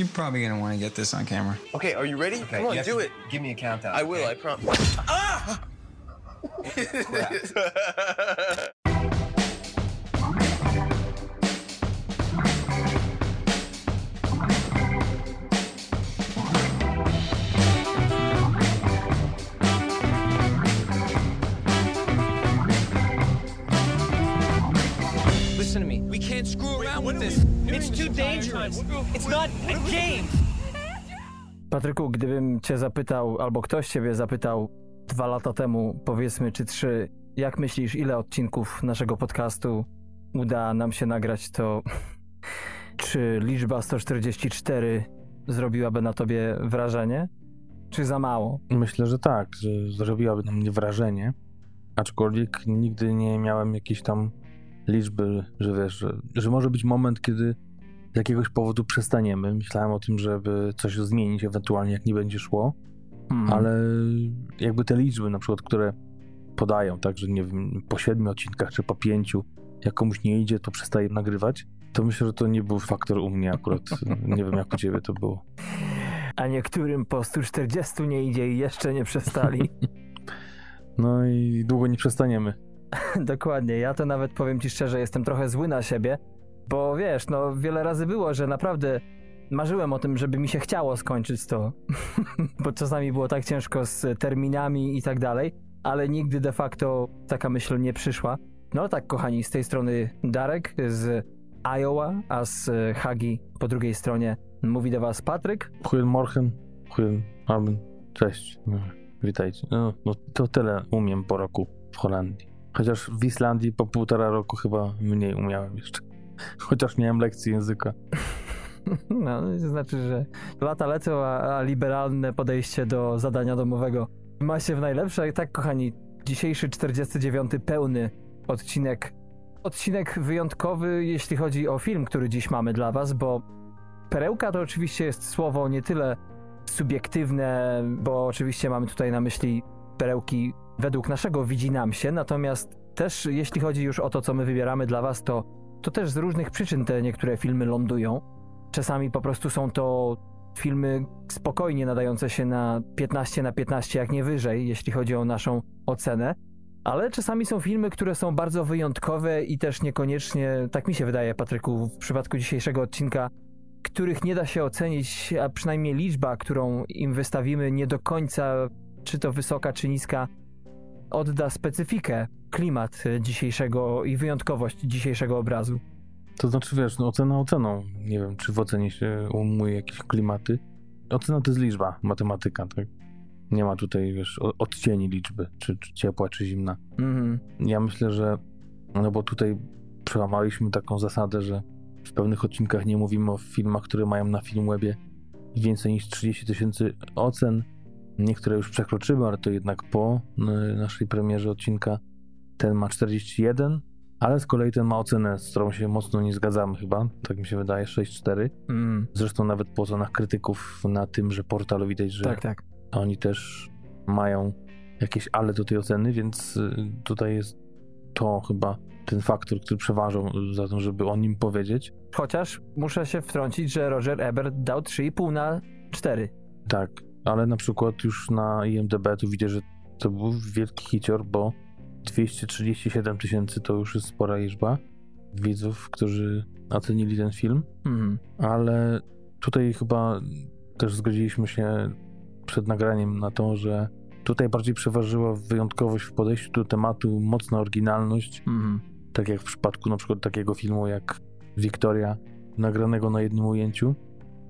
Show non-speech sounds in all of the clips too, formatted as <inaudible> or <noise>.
You're probably gonna want to get this on camera. Okay, are you ready? Okay, Come on, do it. Give me a countdown. I will, okay? I promise. Ah! <laughs> <laughs> can't screw around with this. It's too dangerous. It's not a game. Patryku, gdybym cię zapytał, albo ktoś ciebie zapytał dwa lata temu, powiedzmy, czy trzy, jak myślisz, ile odcinków naszego podcastu uda nam się nagrać, to <laughs> czy liczba 144 zrobiłaby na tobie wrażenie? Czy za mało? Myślę, że tak, że zrobiłaby na mnie wrażenie. Aczkolwiek nigdy nie miałem jakiejś tam liczby, że wiesz, że, że może być moment, kiedy z jakiegoś powodu przestaniemy. Myślałem o tym, żeby coś zmienić, ewentualnie jak nie będzie szło, Hmm. ale jakby te liczby na przykład, które podają, tak, że nie wiem, po siedmiu odcinkach czy po pięciu, jak komuś nie idzie, to przestaje nagrywać, to myślę, że to nie był faktor u mnie akurat. <laughs> nie wiem, jak u ciebie to było. A niektórym po 140 nie idzie i jeszcze nie przestali. <laughs> No i długo nie przestaniemy. <laughs> Dokładnie, ja to nawet powiem ci szczerze, jestem trochę zły na siebie, bo wiesz, no wiele razy było, że naprawdę marzyłem o tym, żeby mi się chciało skończyć to, <laughs> bo czasami było tak ciężko z terminami i tak dalej, ale nigdy de facto taka myśl nie przyszła. No tak, kochani, z tej strony Darek z Iowa, a z Hagi po drugiej stronie mówi do was Patryk. Goedemorgen, goedenavond, cześć, witajcie. No, no to tyle umiem po roku w Holandii. Chociaż w Islandii po półtora roku chyba mniej umiałem jeszcze. Chociaż miałem lekcję języka. <laughs> No, to znaczy, że lata lecą, a, a liberalne podejście do zadania domowego ma się w najlepsze. I tak, kochani, dzisiejszy 49. pełny odcinek. Odcinek wyjątkowy, jeśli chodzi o film, który dziś mamy dla was, bo perełka to oczywiście jest słowo nie tyle subiektywne, bo oczywiście mamy tutaj na myśli perełki według naszego widzi nam się, natomiast też jeśli chodzi już o to, co my wybieramy dla was, to, to też z różnych przyczyn te niektóre filmy lądują. Czasami po prostu są to filmy spokojnie nadające się na 15 na 15, jak nie wyżej, jeśli chodzi o naszą ocenę. Ale czasami są filmy, które są bardzo wyjątkowe i też niekoniecznie, tak mi się wydaje, Patryku, w przypadku dzisiejszego odcinka, których nie da się ocenić, a przynajmniej liczba, którą im wystawimy, nie do końca, czy to wysoka, czy niska, odda specyfikę, klimat dzisiejszego i wyjątkowość dzisiejszego obrazu. To znaczy, wiesz, no ocena oceną. Nie wiem, czy w ocenie się umuje jakieś klimaty. Ocena to jest liczba, matematyka, tak? Nie ma tutaj, wiesz, odcieni liczby, czy, czy ciepła, czy zimna. Mhm. Ja myślę, że, no bo tutaj przełamaliśmy taką zasadę, że w pewnych odcinkach nie mówimy o filmach, które mają na Filmwebie więcej niż 30 tysięcy ocen. Niektóre już przekroczyły, ale to jednak po y, naszej premierze odcinka ten ma 41, ale z kolei ten ma ocenę, z którą się mocno nie zgadzamy chyba, tak mi się wydaje, 6,4. Mm. Zresztą nawet po ocenach krytyków na tymże portalu widać, że Tak, tak. oni też mają jakieś ale do tej oceny, więc y, tutaj jest to chyba ten faktor, który przeważał za tym, żeby o nim powiedzieć. Chociaż muszę się wtrącić, że Roger Ebert dał 3,5 na 4. Tak, ale na przykład już na IMDB tu widzę, że to był wielki hicior, bo 237 tysięcy to już jest spora liczba widzów, którzy ocenili ten film, Mhm. ale tutaj chyba też zgodziliśmy się przed nagraniem na to, że tutaj bardziej przeważyła wyjątkowość w podejściu do tematu, mocna oryginalność, Mhm. tak jak w przypadku na przykład takiego filmu jak Wiktoria, nagranego na jednym ujęciu,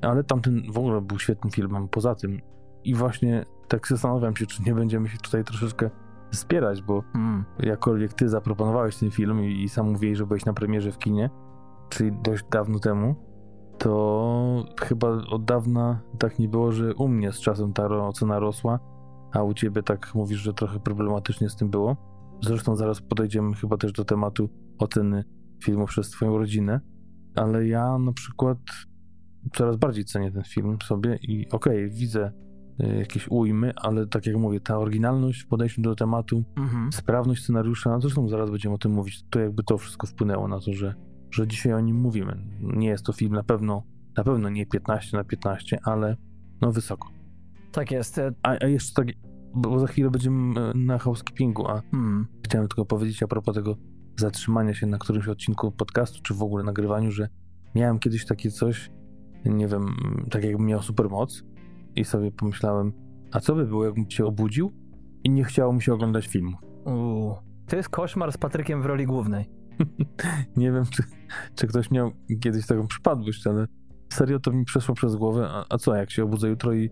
ale tamten w ogóle był świetnym filmem poza tym. I właśnie tak zastanawiam się, czy nie będziemy się tutaj troszeczkę spierać, bo Mm. jakkolwiek ty zaproponowałeś ten film i, i sam mówiłeś, że byłeś na premierze w kinie, czyli dość dawno temu, to chyba od dawna tak nie było, że u mnie z czasem ta ocena rosła, a u ciebie tak mówisz, że trochę problematycznie z tym było. Zresztą zaraz podejdziemy chyba też do tematu oceny filmu przez twoją rodzinę, ale ja na przykład coraz bardziej cenię ten film sobie i okej, widzę y, jakieś ujmy, ale tak jak mówię, ta oryginalność w podejściu do tematu, Mhm. sprawność scenariusza, zresztą zaraz będziemy o tym mówić, to jakby to wszystko wpłynęło na to, że, że dzisiaj o nim mówimy. Nie jest to film na pewno Na pewno nie 15 na 15, ale no wysoko. Tak jest. e, A, a jeszcze tak, bo za chwilę będziemy e, na housekeepingu, a Hmm. chciałem tylko powiedzieć a propos tego zatrzymania się na którymś odcinku podcastu, czy w ogóle nagrywaniu, że miałem kiedyś takie coś, nie wiem, tak jakbym miał supermoc i sobie pomyślałem, a co by było, jakbym się obudził i nie chciało mi się oglądać filmu. Uuu. To jest koszmar z Patrykiem w roli głównej. <laughs> Nie wiem, czy, czy ktoś miał kiedyś taką przypadłość, ale serio to mi przeszło przez głowę, a, a co, jak się obudzę jutro i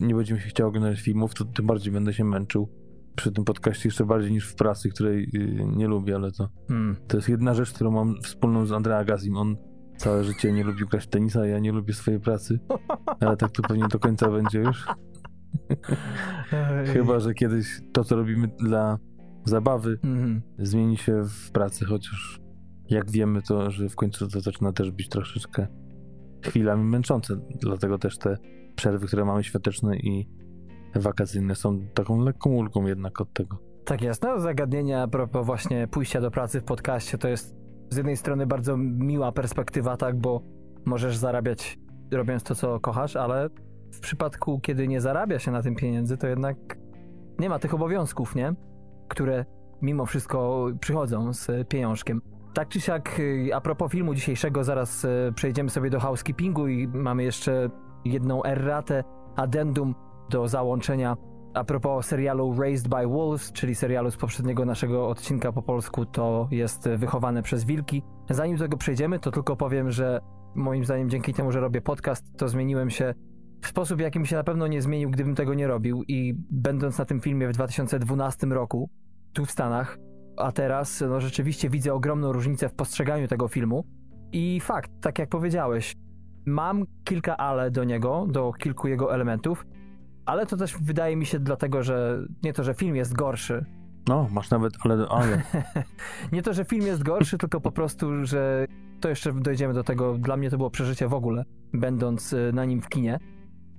nie będzie mi się chciał oglądać filmów, to tym bardziej będę się męczył przy tym podcaście jeszcze bardziej niż w pracy, której y, nie lubię, ale to, Hmm. to jest jedna rzecz, którą mam wspólną z Andrea Gazim. On całe życie nie lubił grać w tenisa, a ja nie lubię swojej pracy, ale tak to pewnie do końca będzie już. Chyba, że kiedyś to, co robimy dla zabawy, Mhm. zmieni się w pracy, chociaż jak wiemy, to że w końcu to zaczyna też być troszeczkę chwilami męczące. Dlatego też te przerwy, które mamy świąteczne i wakacyjne są taką lekką ulgą jednak od tego. Tak jest. No, zagadnienia a propos właśnie pójścia do pracy w podcaście to jest z jednej strony bardzo miła perspektywa, tak, bo możesz zarabiać robiąc to, co kochasz, ale w przypadku, kiedy nie zarabia się na tym pieniędzy, to jednak nie ma tych obowiązków, nie? Które mimo wszystko przychodzą z pieniążkiem. Tak czy siak, y, a propos filmu dzisiejszego, zaraz y, przejdziemy sobie do housekeepingu i mamy jeszcze jedną erratę, addendum do załączenia a propos serialu Raised by Wolves, czyli serialu z poprzedniego naszego odcinka po polsku, to jest wychowane przez wilki. Zanim do tego przejdziemy, to tylko powiem, że moim zdaniem dzięki temu, że robię podcast, to zmieniłem się w sposób, jaki mi się na pewno nie zmienił, gdybym tego nie robił. I będąc na tym filmie w 2012 roku, tu w Stanach, a teraz, no rzeczywiście widzę ogromną różnicę w postrzeganiu tego filmu. I fakt, tak jak powiedziałeś, mam kilka ale do niego, do kilku jego elementów, ale to też wydaje mi się dlatego, że nie to, że film jest gorszy. No, masz nawet, ale, ale <laughs> nie to, że film jest gorszy, tylko po prostu, że to jeszcze dojdziemy do tego. Dla mnie to było przeżycie w ogóle, będąc y, na nim w kinie.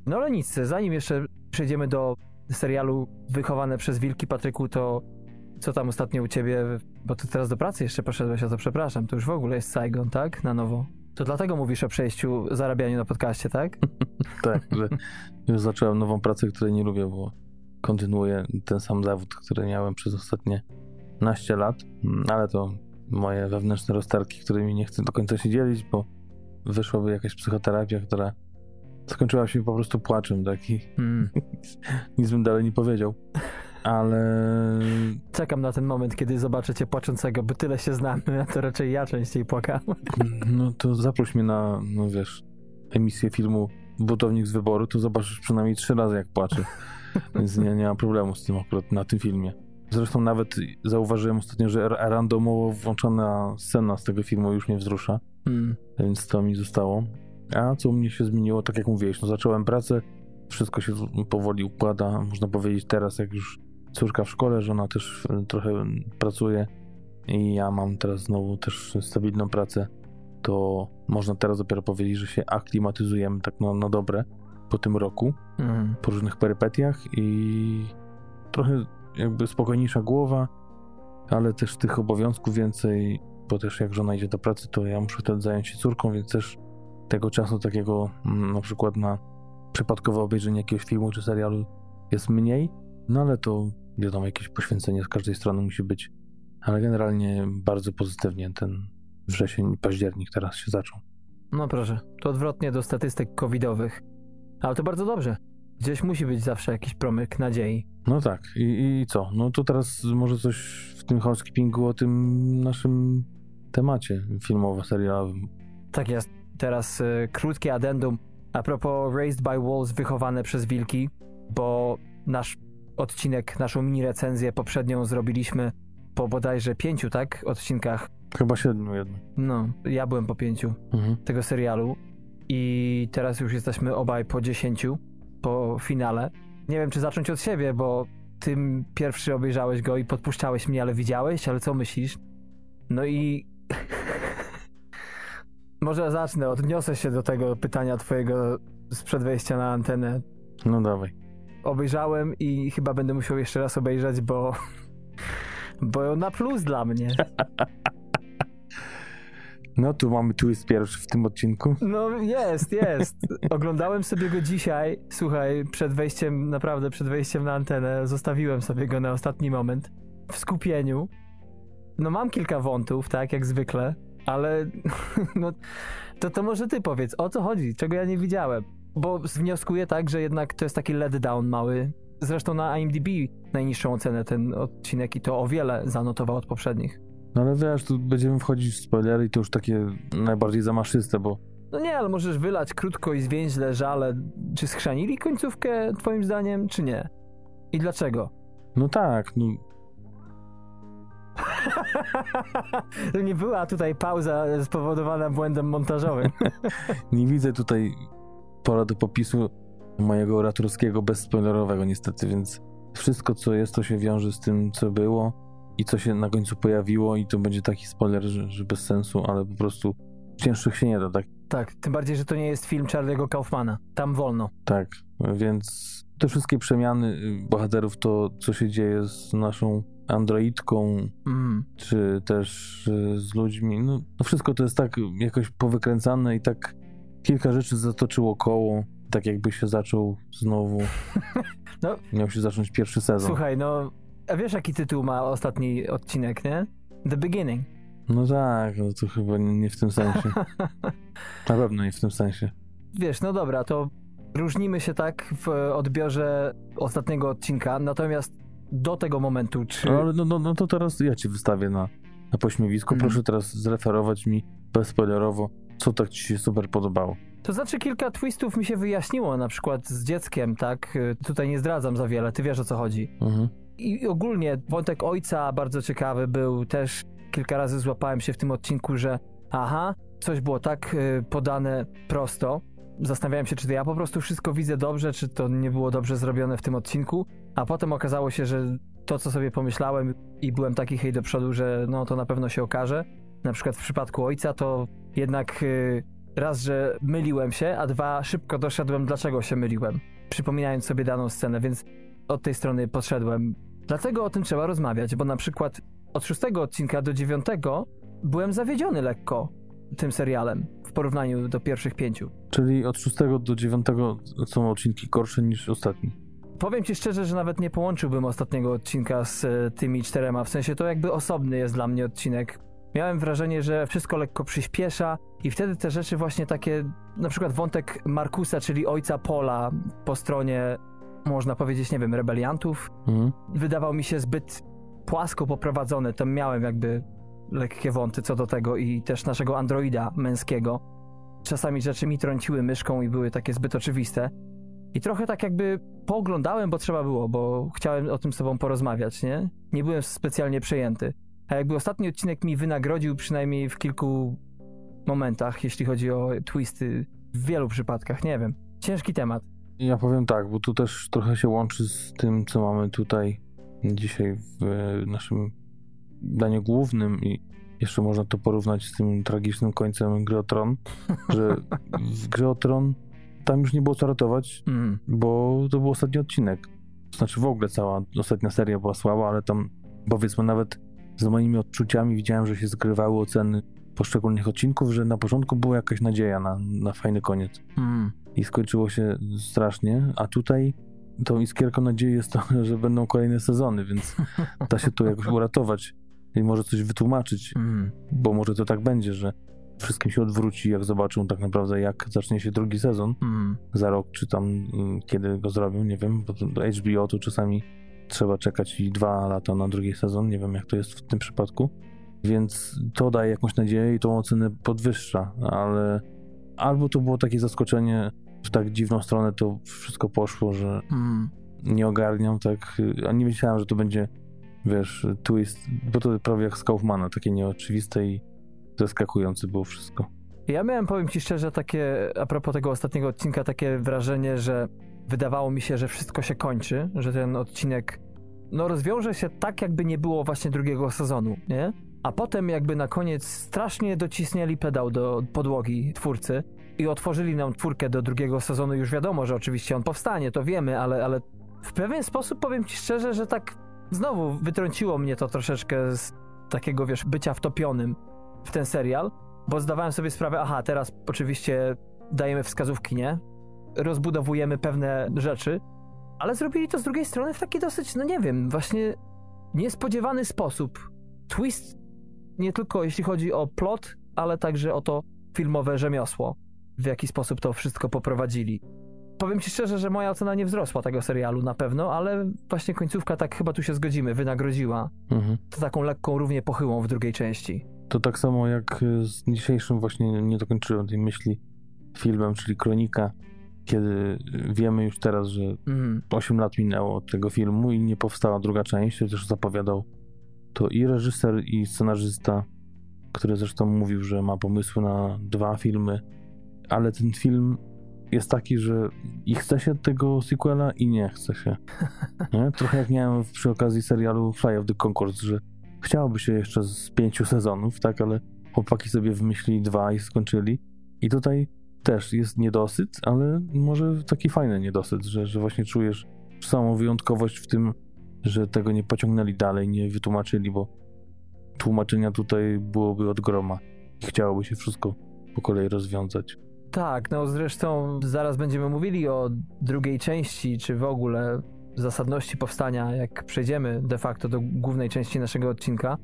No ale nic, zanim jeszcze przejdziemy do serialu Wychowane przez Wilki, Patryku, to co tam ostatnio u ciebie? Bo ty teraz do pracy jeszcze poszedłeś, a to przepraszam, to już w ogóle jest Saigon, tak? Na nowo. To dlatego mówisz o przejściu, zarabianiu na podcaście, tak? <laughs> tak, że już zacząłem nową pracę, której nie lubię, bo kontynuuję ten sam zawód, który miałem przez ostatnie naście lat, Mm, ale to moje wewnętrzne rozterki, którymi nie chcę do końca się dzielić, bo wyszłaby jakaś psychoterapia, która skończyła się po prostu płaczem, tak i Mm. <laughs> nic bym dalej nie powiedział. Ale Czekam na ten moment, kiedy zobaczę cię płaczącego, bo tyle się znamy, a to raczej ja częściej płakam. no to zaproś mnie na, no wiesz, emisję filmu Butownik z wyboru, to zobaczysz przynajmniej trzy razy jak płaczę. <laughs> Więc nie, nie mam problemu z tym akurat na tym filmie. Zresztą nawet zauważyłem ostatnio, że ra- randomowo włączona scena z tego filmu już mnie wzrusza, Mm. więc to mi zostało. A co u mnie się zmieniło, tak jak mówiłeś, no zacząłem pracę, wszystko się powoli układa, można powiedzieć teraz, jak już córka w szkole, żona też e, trochę pracuje i ja mam teraz znowu też stabilną pracę, to można teraz dopiero powiedzieć, że się aklimatyzujemy tak na, na dobre po tym roku, Mm. po różnych perypetiach i trochę jakby spokojniejsza głowa, ale też tych obowiązków więcej, bo też jak żona idzie do pracy, to ja muszę wtedy zająć się córką, więc też tego czasu takiego na przykład na przypadkowe obejrzenie jakiegoś filmu czy serialu jest mniej, no ale to wiadomo, jakieś poświęcenie z każdej strony musi być, ale generalnie bardzo pozytywnie ten wrzesień i październik teraz się zaczął. No proszę, to odwrotnie do statystyk covidowych. Ale to bardzo dobrze. Gdzieś musi być zawsze jakiś promyk nadziei. No tak, i, i co? No to teraz może coś w tym housekeepingu o tym naszym temacie filmowo-serialowym. Tak jest. Teraz y, krótkie addendum a propos Raised by Wolves wychowane przez wilki, bo nasz odcinek, naszą mini recenzję poprzednią zrobiliśmy po bodajże pięciu, tak? Odcinkach. Chyba siedmiu jednak. No, ja byłem po pięciu Mhm. tego serialu i teraz już jesteśmy obaj po dziesięciu, po finale. Nie wiem, czy zacząć od siebie, bo ty pierwszy obejrzałeś go i podpuszczałeś mnie, ale widziałeś, ale co myślisz? No i <laughs> może zacznę, odniosę się do tego pytania twojego sprzed wejścia na antenę. No dawaj. Obejrzałem i chyba będę musiał jeszcze raz obejrzeć, bo <laughs> bo na plus dla mnie. <laughs> No tu mamy twist pierwszy w tym odcinku. No jest, jest. Oglądałem sobie go dzisiaj. Słuchaj, przed wejściem, naprawdę przed wejściem na antenę, zostawiłem sobie go na ostatni moment. W skupieniu. No mam kilka wątów, tak, jak zwykle, ale <laughs> no to, to może ty powiedz, o co chodzi, czego ja nie widziałem. Bo wnioskuję tak, że jednak to jest taki letdown mały. Zresztą na IMDb najniższą ocenę ten odcinek i to o wiele zanotował od poprzednich. No ale wiesz, tu będziemy wchodzić w spoilery i to już takie najbardziej zamaszyste, bo No nie, ale możesz wylać krótko i zwięźle żale. Czy schrzanili końcówkę, twoim zdaniem, czy nie? I dlaczego? no tak, no <laughs> to nie była tutaj pauza spowodowana błędem montażowym. <laughs> nie widzę tutaj pola do popisu mojego oratorskiego bezspoilerowego niestety, więc wszystko co jest, to się wiąże z tym, co było i co się na końcu pojawiło i to będzie taki spoiler, że, że bez sensu, ale po prostu cięższych się nie da, tak? tak, tym bardziej, że to nie jest film Charlie'ego Kaufmana. Tam wolno. Tak, więc te wszystkie przemiany y, bohaterów, to co się dzieje z naszą androidką, Mm. czy też y, z ludźmi, no, no wszystko to jest tak jakoś powykręcane i tak kilka rzeczy zatoczyło koło, tak jakby się zaczął znowu, <laughs> No. miał się zacząć pierwszy sezon. Słuchaj, no, a wiesz jaki tytuł ma ostatni odcinek, nie? The Beginning. No tak, no to chyba nie, nie w tym sensie. <laughs> Na pewno nie w tym sensie. Wiesz, no dobra, to różnimy się tak w odbiorze ostatniego odcinka, natomiast do tego momentu, czy... No, ale no, no, no to teraz ja ci wystawię na, na pośmiewisko. Mhm. Proszę teraz zreferować mi bezspoilerowo, co tak ci się super podobało. To znaczy kilka twistów mi się wyjaśniło, na przykład z dzieckiem, tak? Tutaj nie zdradzam za wiele, ty wiesz o co chodzi. Mhm. I ogólnie wątek ojca bardzo ciekawy był, też kilka razy złapałem się w tym odcinku, że aha, coś było tak y, podane prosto. Zastanawiałem się, czy to ja po prostu wszystko widzę dobrze, czy to nie było dobrze zrobione w tym odcinku, a potem okazało się, że to, co sobie pomyślałem i byłem taki hej do przodu, że no to na pewno się okaże. Na przykład w przypadku ojca to jednak y, raz, że myliłem się, a dwa, szybko doszedłem, dlaczego się myliłem, przypominając sobie daną scenę, więc od tej strony podszedłem. Dlatego o tym trzeba rozmawiać, bo na przykład od szóstego odcinka do dziewiątego byłem zawiedziony lekko tym serialem w porównaniu do pierwszych pięciu. Czyli od 6 do 9 są odcinki gorsze niż ostatni. Powiem ci szczerze, że nawet nie połączyłbym ostatniego odcinka z e, tymi czterema, w sensie to jakby osobny jest dla mnie odcinek. Miałem wrażenie, że wszystko lekko przyspiesza i wtedy te rzeczy właśnie takie, na przykład wątek Markusa, czyli ojca Pola po stronie, można powiedzieć, nie wiem, rebeliantów, Mhm. wydawał mi się zbyt płasko poprowadzony. Tam miałem jakby lekkie wąty co do tego i też naszego androida męskiego. Czasami rzeczy mi trąciły myszką i były takie zbyt oczywiste. I trochę tak jakby pooglądałem, bo trzeba było, bo chciałem o tym z tobą porozmawiać, nie? Nie byłem specjalnie przejęty. A jakby ostatni odcinek mi wynagrodził przynajmniej w kilku momentach, jeśli chodzi o twisty, w wielu przypadkach, nie wiem. Ciężki temat. Ja powiem tak, bo tu też trochę się łączy z tym, co mamy tutaj dzisiaj w naszym daniu głównym i jeszcze można to porównać z tym tragicznym końcem Gry Tron, <laughs> że w o Tron tam już nie było co ratować, Mm. bo to był ostatni odcinek. Znaczy w ogóle cała ostatnia seria była słaba, ale tam powiedzmy nawet z moimi odczuciami widziałem, że się zgrywały oceny poszczególnych odcinków, że na początku była jakaś nadzieja na, na fajny koniec Mm. i skończyło się strasznie, a tutaj tą iskierką nadziei jest to, <laughs> że będą kolejne sezony, więc <laughs> da się to jakoś uratować i może coś wytłumaczyć, Mm. bo może to tak będzie, że wszystkim się odwróci, jak zobaczą tak naprawdę, jak zacznie się drugi sezon Mm. za rok, czy tam mm, kiedy go zrobią, nie wiem, bo HBO to czasami trzeba czekać i dwa lata na drugi sezon, nie wiem jak to jest w tym przypadku, więc to daje jakąś nadzieję i tą ocenę podwyższa, ale albo to było takie zaskoczenie w tak dziwną stronę, to wszystko poszło, że Mm. nie ogarniam tak, a nie wiedziałem, że to będzie, wiesz, twist, bo to prawie jak z Kaufmana, takie nieoczywiste i zaskakujące było wszystko. Ja miałem, powiem ci szczerze, takie, a propos tego ostatniego odcinka, takie wrażenie, że wydawało mi się, że wszystko się kończy, że ten odcinek, no rozwiąże się tak, jakby nie było właśnie drugiego sezonu, nie? A potem jakby na koniec strasznie docisnęli pedał do podłogi twórcy i otworzyli nam czwórkę do drugiego sezonu. Już wiadomo, że oczywiście on powstanie, to wiemy, ale, ale w pewien sposób powiem ci szczerze, że tak znowu wytrąciło mnie to troszeczkę z takiego, wiesz, bycia wtopionym w ten serial. bo zdawałem sobie sprawę, aha, teraz oczywiście dajemy wskazówki, nie? Rozbudowujemy pewne rzeczy, ale zrobili to z drugiej strony w taki dosyć, no nie wiem, właśnie niespodziewany sposób. Twist nie tylko jeśli chodzi o plot, ale także o to filmowe rzemiosło, w jaki sposób to wszystko poprowadzili. Powiem ci szczerze, że moja ocena nie wzrosła tego serialu na pewno, ale właśnie końcówka, tak chyba tu się zgodzimy, wynagrodziła Mhm. to taką lekką, równie pochyłą w drugiej części. To tak samo jak z dzisiejszym właśnie nie dokończyłem tej myśli filmem, czyli Kronika, kiedy wiemy już teraz, że Mhm. 8 lat minęło od tego filmu i nie powstała druga część, też zapowiadał to i reżyser, i scenarzysta, który zresztą mówił, że ma pomysły na dwa filmy, ale ten film jest taki, że i chce się tego sequela i nie chce się. <laughs> Nie? Trochę jak miałem przy okazji serialu Fly of the Concords, że chciałoby się jeszcze z pięciu sezonów, tak, ale chłopaki sobie wymyślili dwa i skończyli. I tutaj też jest niedosyt, ale może taki fajny niedosyt, że, że właśnie czujesz samą wyjątkowość w tym, że tego nie pociągnęli dalej, nie wytłumaczyli, bo tłumaczenia tutaj byłoby od groma i chciałoby się wszystko po kolei rozwiązać. Tak, no zresztą zaraz będziemy mówili o drugiej części, czy w ogóle zasadności powstania, jak przejdziemy de facto do głównej części naszego odcinka.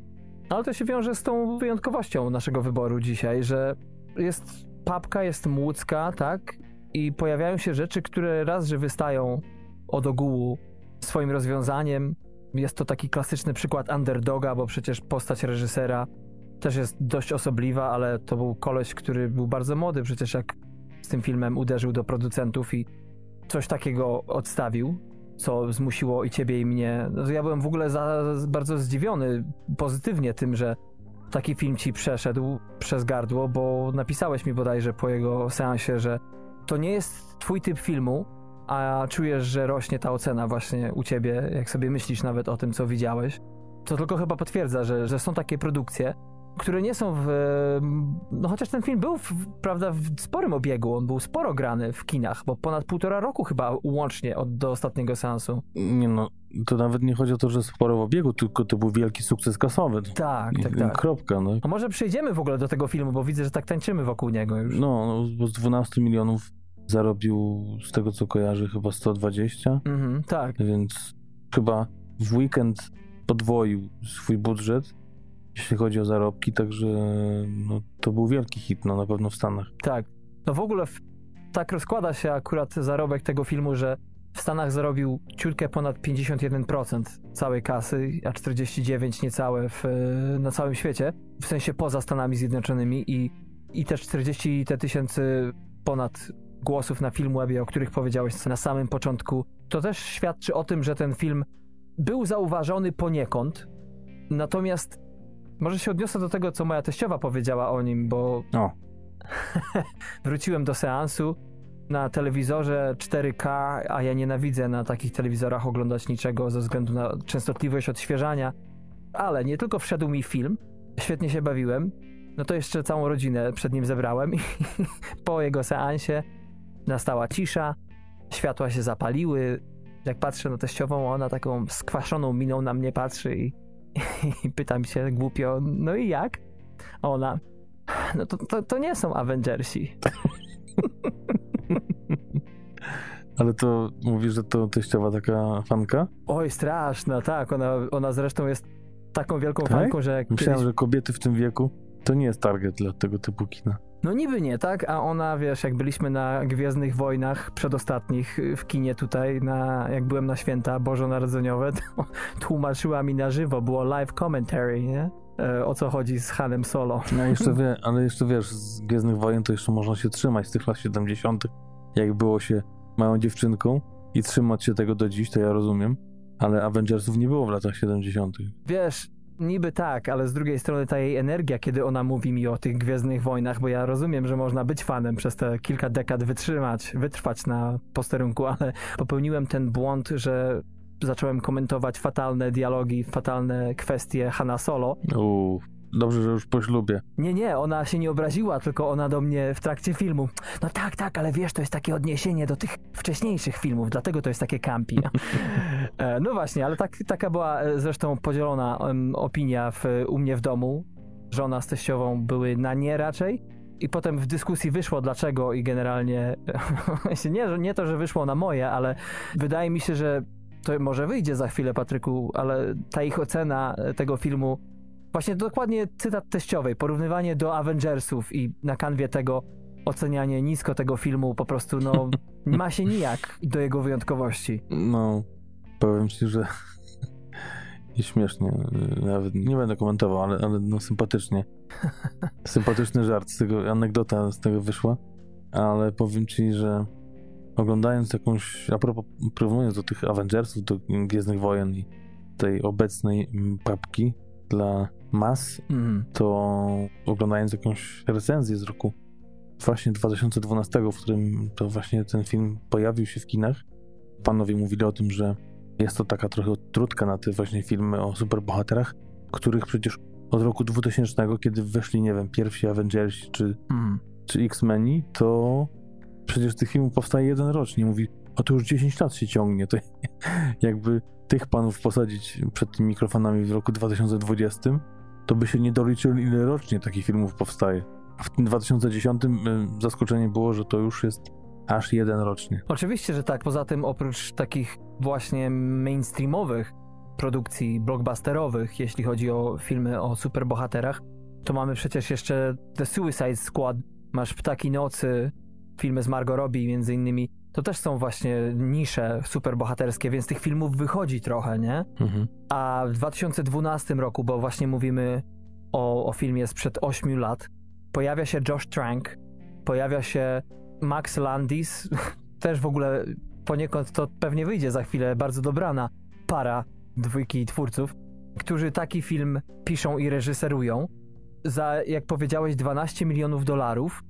Ale to się wiąże z tą wyjątkowością naszego wyboru dzisiaj, że jest papka, jest młódzka, tak? I pojawiają się rzeczy, które raz, że wystają od ogółu swoim rozwiązaniem. Jest to taki klasyczny przykład underdoga, bo przecież postać reżysera też jest dość osobliwa, ale to był koleś, który był bardzo młody, przecież jak z tym filmem uderzył do producentów i coś takiego odstawił, co zmusiło i ciebie i mnie. No, ja byłem w ogóle za, bardzo zdziwiony pozytywnie tym, że taki film ci przeszedł przez gardło, bo napisałeś mi bodajże po jego seansie, że to nie jest twój typ filmu, a czujesz, że rośnie ta ocena właśnie u ciebie, jak sobie myślisz nawet o tym, co widziałeś. To tylko chyba potwierdza, że, że są takie produkcje, które nie są w. No chociaż ten film był, w, prawda, w sporym obiegu, on był sporo grany w kinach, bo ponad półtora roku chyba łącznie od, do ostatniego seansu. Nie no, to nawet nie chodzi o to, że sporo w obiegu, tylko to był wielki sukces kasowy. Tak, tak, tak. Kropka, no. A może przejdziemy w ogóle do tego filmu, bo widzę, że tak tańczymy wokół niego już. No, no bo z 12 milionów zarobił, z tego co kojarzę, chyba 120, Mhm, tak. więc chyba w weekend podwoił swój budżet, jeśli chodzi o zarobki, także no, to był wielki hit, no na pewno w Stanach. Tak. No w ogóle w, tak rozkłada się akurat zarobek tego filmu, że w Stanach zarobił ciutkę ponad 51% całej kasy, a 49% niecałe w, na całym świecie, w sensie poza Stanami Zjednoczonymi i, i też 40 te tysięcy ponad głosów na Filmwebie, o których powiedziałeś na samym początku. To też świadczy o tym, że ten film był zauważony poniekąd, natomiast może się odniosę do tego, co moja teściowa powiedziała o nim, bo O, <laughs> wróciłem do seansu na telewizorze 4K, a ja nienawidzę na takich telewizorach oglądać niczego ze względu na częstotliwość odświeżania. Ale nie tylko wszedł mi film, świetnie się bawiłem, no to jeszcze całą rodzinę przed nim zebrałem i <laughs> po jego seansie nastała cisza, światła się zapaliły. Jak patrzę na teściową, ona taką skwaszoną miną na mnie patrzy i, i <laughs> pytam się głupio, no i jak? A Ona, no to, to, to nie są Avengersi. <laughs> ale to mówisz, że to teściowa taka fanka? Oj, straszna, tak. Ona, ona zresztą jest taką wielką Tak? fanką, że jak Myślałem, kiedyś... że kobiety w tym wieku to nie jest target dla tego typu kina. No niby nie, tak? A ona, wiesz, jak byliśmy na Gwiezdnych Wojnach przedostatnich y, w kinie tutaj, na, jak byłem na święta bożonarodzeniowe, <laughs> to tłumaczyła mi na żywo, było live commentary, nie? E, o co chodzi z Hanem Solo. No jeszcze <laughs> wie, ale jeszcze wiesz, z Gwiezdnych Wojen to jeszcze można się trzymać z tych lat 70., jak było się małą dziewczynką i trzymać się tego do dziś, to ja rozumiem, ale Avengersów nie było w latach 70. Wiesz, niby tak, ale z drugiej strony ta jej energia, kiedy ona mówi mi o tych Gwiezdnych Wojnach, bo ja rozumiem, że można być fanem przez te kilka dekad wytrzymać, wytrwać na posterunku, ale popełniłem ten błąd, że zacząłem komentować fatalne dialogi, fatalne kwestie Hanna Solo. Uuu, dobrze, że już po ślubie. Nie, nie, ona się nie obraziła, tylko ona do mnie w trakcie filmu. No tak, tak, ale wiesz, to jest takie odniesienie do tych wcześniejszych filmów, dlatego to jest takie campi. <laughs> E, no właśnie, ale tak, taka była e, zresztą podzielona opinia w, u mnie w domu. żona z teściową były na nie raczej. I potem w dyskusji wyszło dlaczego i generalnie <laughs> nie, nie to, że wyszło na moje, ale wydaje mi się, że to może wyjdzie za chwilę, Patryku, ale ta ich ocena tego filmu, właśnie dokładnie cytat teściowej, porównywanie do Avengersów i na kanwie tego ocenianie nisko tego filmu po prostu no <laughs> ma się nijak do jego wyjątkowości. No, powiem ci, że <laughs> i śmiesznie, nawet nie będę komentował, ale, ale no sympatycznie. <laughs> Sympatyczny żart z tego, anegdota z tego wyszła, ale powiem ci, że oglądając jakąś, a propos, porównując do tych Avengersów, do Gwiezdnych Wojen i tej obecnej papki dla mas, mm. to oglądając jakąś recenzję z roku właśnie 2012, w którym to właśnie ten film pojawił się w kinach, panowie mówili o tym, że jest to taka trochę odtrutka na te właśnie filmy o superbohaterach, których przecież od roku 2000, kiedy weszli, nie wiem, pierwsi Avengersi czy, mm. czy X-Meni, to przecież tych filmów powstaje jeden rocznie. Mówi, a to już 10 lat się ciągnie. To <laughs> jakby tych panów posadzić przed tymi mikrofonami w roku 2020, to by się nie doliczyli, ile rocznie takich filmów powstaje. W tym 2010 y, zaskoczenie było, że to już jest aż jeden rocznie. Oczywiście, że tak. Poza tym oprócz takich właśnie mainstreamowych produkcji blockbusterowych, jeśli chodzi o filmy o superbohaterach, to mamy przecież jeszcze The Suicide Squad, masz Ptaki Nocy, filmy z Margot Robbie między innymi. To też są właśnie nisze superbohaterskie, więc tych filmów wychodzi trochę, nie? Mhm. A w 2012 roku, bo właśnie mówimy o, o filmie sprzed 8 lat, pojawia się Josh Trank, pojawia się Max Landis, <laughs> też w ogóle poniekąd to pewnie wyjdzie za chwilę bardzo dobrana para dwójki twórców, którzy taki film piszą i reżyserują za, jak powiedziałeś, 12 milionów dolarów.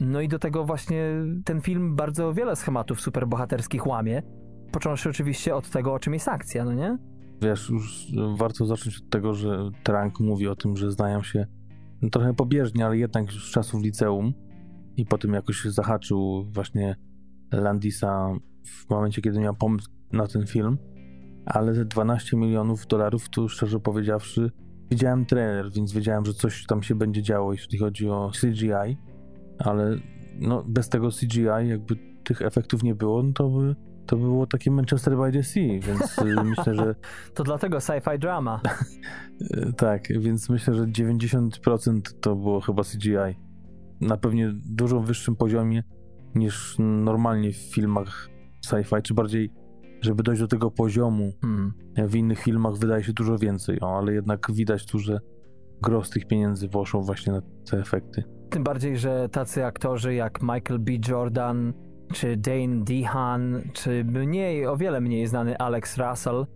No i do tego właśnie ten film bardzo wiele schematów superbohaterskich łamie, począwszy oczywiście od tego, o czym jest akcja, no nie? Wiesz, już warto zacząć od tego, że Trank mówi o tym, że znają się no, trochę pobieżnie, ale jednak już z czasów liceum i potem jakoś zahaczył właśnie Landisa w momencie, kiedy miał pomysł na ten film, ale te 12 milionów dolarów, to szczerze powiedziawszy, widziałem trailer, więc wiedziałem, że coś tam się będzie działo, jeśli chodzi o CGI, ale no, bez tego CGI, jakby tych efektów nie było, no to by to było takie Manchester by the Sea, więc y, <laughs> myślę, że... To dlatego sci-fi drama. <laughs> tak, więc myślę, że 90% to było chyba CGI. Na pewnie dużo wyższym poziomie niż normalnie w filmach sci-fi, czy bardziej, żeby dojść do tego poziomu. Hmm. W innych filmach wydaje się dużo więcej, o, ale jednak widać tu, że gros tych pieniędzy poszło właśnie na te efekty. Tym bardziej, że tacy aktorzy jak Michael B. Jordan, czy Dane Dehan, czy mniej, o wiele mniej znany Alex Russell,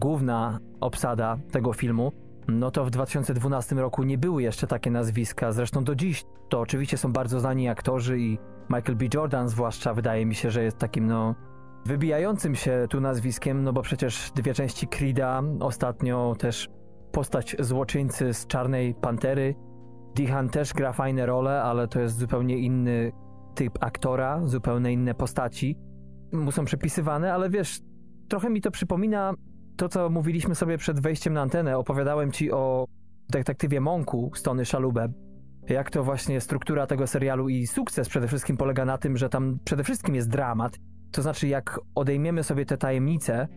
główna obsada tego filmu, no to w 2012 roku nie były jeszcze takie nazwiska. Zresztą do dziś to oczywiście są bardzo znani aktorzy i Michael B. Jordan zwłaszcza wydaje mi się, że jest takim no wybijającym się tu nazwiskiem, no bo przecież dwie części Creed'a, ostatnio też postać złoczyńcy z Czarnej Pantery. Dehan też gra fajne role, ale to jest zupełnie inny typ aktora, zupełnie inne postaci. Mu są przypisywane, ale wiesz, trochę mi to przypomina to, co mówiliśmy sobie przed wejściem na antenę. Opowiadałem ci o detektywie Monku Stony Szalubę. Jak to właśnie struktura tego serialu i sukces przede wszystkim polega na tym, że tam przede wszystkim jest dramat. To znaczy, jak odejmiemy sobie te tajemnice,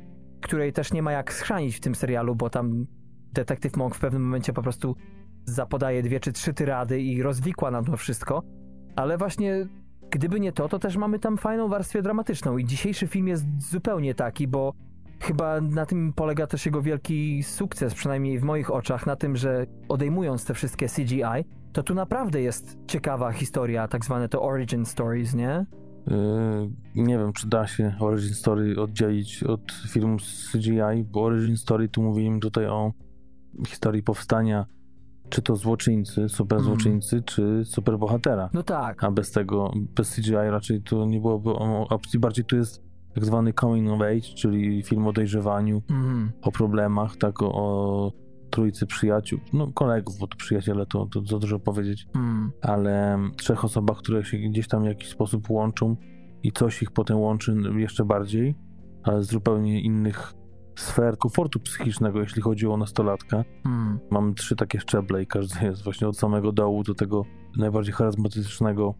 której też nie ma jak schrzanić w tym serialu, bo tam detektyw Monk w pewnym momencie po prostu zapodaje dwie czy trzy tyrady i rozwikła nam to wszystko. Ale właśnie gdyby nie to, to też mamy tam fajną warstwę dramatyczną i dzisiejszy film jest zupełnie taki, bo chyba na tym polega też jego wielki sukces, przynajmniej w moich oczach, na tym, że odejmując te wszystkie CGI, to tu naprawdę jest ciekawa historia, tak zwane to origin stories, nie? Yy, nie wiem, czy da się Origin Story oddzielić od filmu CGI, bo Origin Story tu mówimy tutaj o historii powstania czy to złoczyńcy, super złoczyńcy, mm. czy super bohatera. No tak. A bez tego, bez CGI raczej to nie byłoby opcji. Bardziej tu jest tak zwany coming of age, czyli film o dojrzewaniu, mm. o problemach, tak, o, o trójcy przyjaciół, no kolegów, bo to przyjaciele to, to za dużo powiedzieć, mm. ale trzech osobach, które się gdzieś tam w jakiś sposób łączą i coś ich potem łączy jeszcze bardziej, ale z zupełnie innych sfer komfortu psychicznego, jeśli chodzi o nastolatka. Hmm. Mamy trzy takie szczeble i każdy jest właśnie od samego dołu do tego najbardziej charyzmatycznego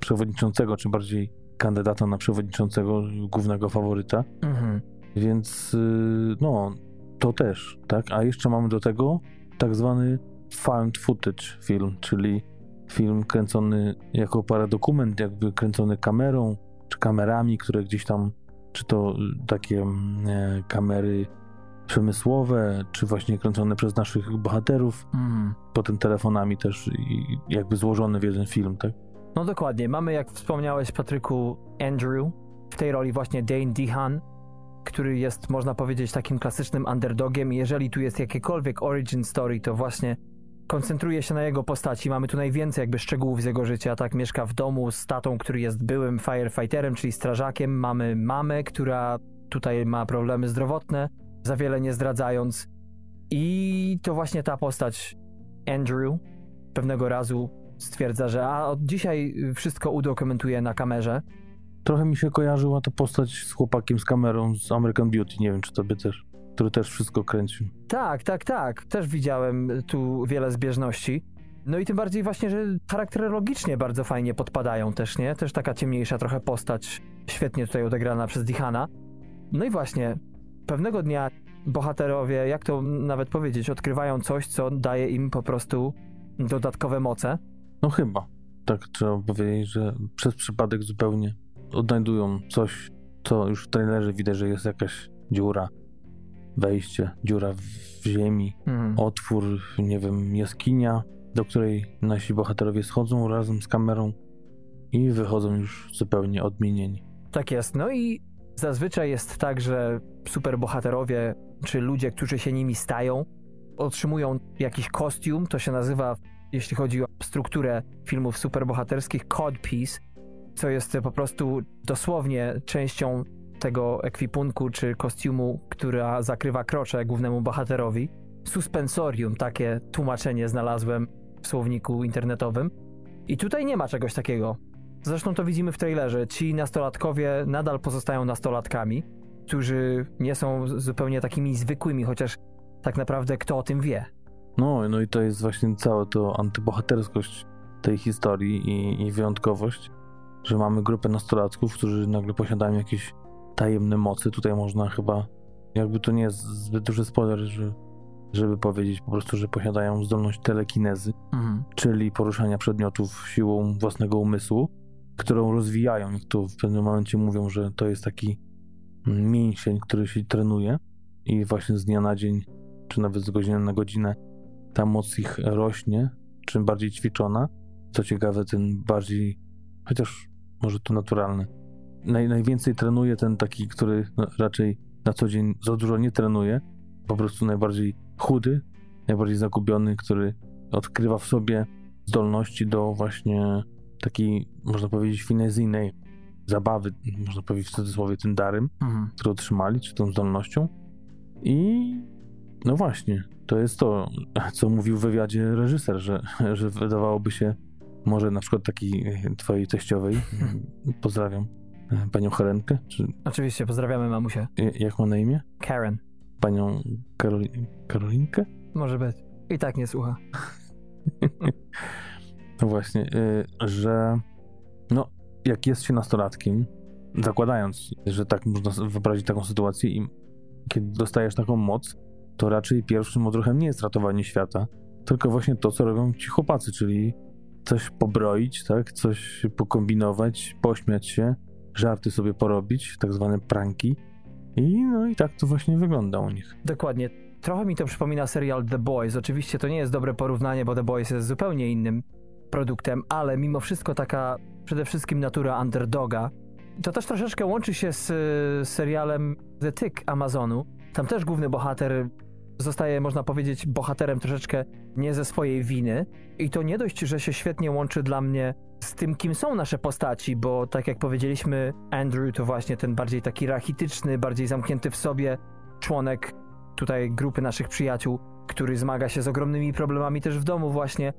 przewodniczącego, czy bardziej kandydata na przewodniczącego, głównego faworyta. Mhm. Więc yy, no, to też, tak? A jeszcze mamy do tego tak zwany found footage film, czyli film kręcony jako paradokument, jakby kręcony kamerą, czy kamerami, które gdzieś tam, czy to takie mm, e, kamery przemysłowe, czy właśnie kręcone przez naszych bohaterów, Mhm. potem telefonami też i jakby złożone w jeden film, tak? No dokładnie. Mamy, jak wspomniałeś, Patryku, Andrew. W tej roli właśnie Dane Dehan, który jest, można powiedzieć, takim klasycznym underdogiem. Jeżeli tu jest jakiekolwiek origin story, to właśnie koncentruje się na jego postaci. Mamy tu najwięcej jakby szczegółów z jego życia. Tak, mieszka w domu z tatą, który jest byłym firefighterem, czyli strażakiem. Mamy mamę, która tutaj ma problemy zdrowotne, za wiele nie zdradzając. I to właśnie ta postać Andrew pewnego razu stwierdza, że a od dzisiaj wszystko udokumentuje na kamerze. Trochę mi się kojarzyła ta postać z chłopakiem z kamerą z American Beauty, nie wiem czy tobie też, który też wszystko kręcił. Tak, tak, tak. Też widziałem tu wiele zbieżności. No i tym bardziej właśnie, że charakterologicznie bardzo fajnie podpadają też, nie? Też taka ciemniejsza trochę postać, świetnie tutaj odegrana przez Dihana. No i właśnie, pewnego dnia bohaterowie, jak to nawet powiedzieć, odkrywają coś, co daje im po prostu dodatkowe moce. No chyba. Tak trzeba powiedzieć, że przez przypadek zupełnie odnajdują coś, co już w trailerze widać, że jest jakaś dziura, wejście, dziura w ziemi, Mhm. otwór, nie wiem, jaskinia, do której nasi bohaterowie schodzą razem z kamerą i wychodzą już zupełnie odmienieni. Tak jest. No i zazwyczaj jest tak, że superbohaterowie, czy ludzie, którzy się nimi stają, otrzymują jakiś kostium. To się nazywa, jeśli chodzi o strukturę filmów superbohaterskich, codpiece, co jest po prostu dosłownie częścią tego ekwipunku czy kostiumu, która zakrywa krocze głównemu bohaterowi. Suspensorium, takie tłumaczenie znalazłem w słowniku internetowym. I tutaj nie ma czegoś takiego. Zresztą to widzimy w trailerze. Ci nastolatkowie nadal pozostają nastolatkami, którzy nie są zupełnie takimi zwykłymi, chociaż tak naprawdę kto o tym wie. No, no i to jest właśnie cała to antybohaterskość tej historii i, i wyjątkowość, że mamy grupę nastolatków, którzy nagle posiadają jakieś tajemne mocy. Tutaj można chyba, jakby to nie jest zbyt duży spoiler, że, żeby powiedzieć po prostu, że posiadają zdolność telekinezy, Mhm. czyli poruszania przedmiotów siłą własnego umysłu, którą rozwijają, jak to w pewnym momencie mówią, że to jest taki mięsień, który się trenuje i właśnie z dnia na dzień, czy nawet z godziny na godzinę ta moc ich rośnie, czym bardziej ćwiczona. Co ciekawe, ten bardziej, chociaż może to naturalne, naj, najwięcej trenuje ten taki, który no, raczej na co dzień za dużo nie trenuje, po prostu najbardziej chudy, najbardziej zagubiony, który odkrywa w sobie zdolności do właśnie takiej, można powiedzieć, finezyjnej zabawy, można powiedzieć w cudzysłowie tym darem, Mhm. które otrzymali, czy tą zdolnością. I no właśnie, to jest to, co mówił w wywiadzie reżyser, że, że wydawałoby się, może na przykład takiej twojej teściowej, <laughs> pozdrawiam, panią Helenkę, czy Oczywiście, pozdrawiamy mamusię. j- jak ma na imię? Karen. Panią Karoli- Karolinkę? Może być. I tak nie słucha. <laughs> No właśnie, y, że no, jak jest się nastolatkiem, zakładając, że tak można wyobrazić taką sytuację i kiedy dostajesz taką moc, to raczej pierwszym odruchem nie jest ratowanie świata, tylko właśnie to, co robią ci chłopacy, czyli coś pobroić, tak, coś pokombinować, pośmiać się, żarty sobie porobić, tak zwane pranki i no i tak to właśnie wygląda u nich. Dokładnie. Trochę mi to przypomina serial The Boys. Oczywiście to nie jest dobre porównanie, bo The Boys jest zupełnie innym produktem, ale mimo wszystko taka przede wszystkim natura underdoga. To też troszeczkę łączy się z y, serialem The Tick Amazonu. Tam też główny bohater zostaje, można powiedzieć, bohaterem troszeczkę nie ze swojej winy. I to nie dość, że się świetnie łączy dla mnie z tym, kim są nasze postaci, bo tak jak powiedzieliśmy, Andrew to właśnie ten bardziej taki rachityczny, bardziej zamknięty w sobie członek tutaj grupy naszych przyjaciół, który zmaga się z ogromnymi problemami też w domu właśnie.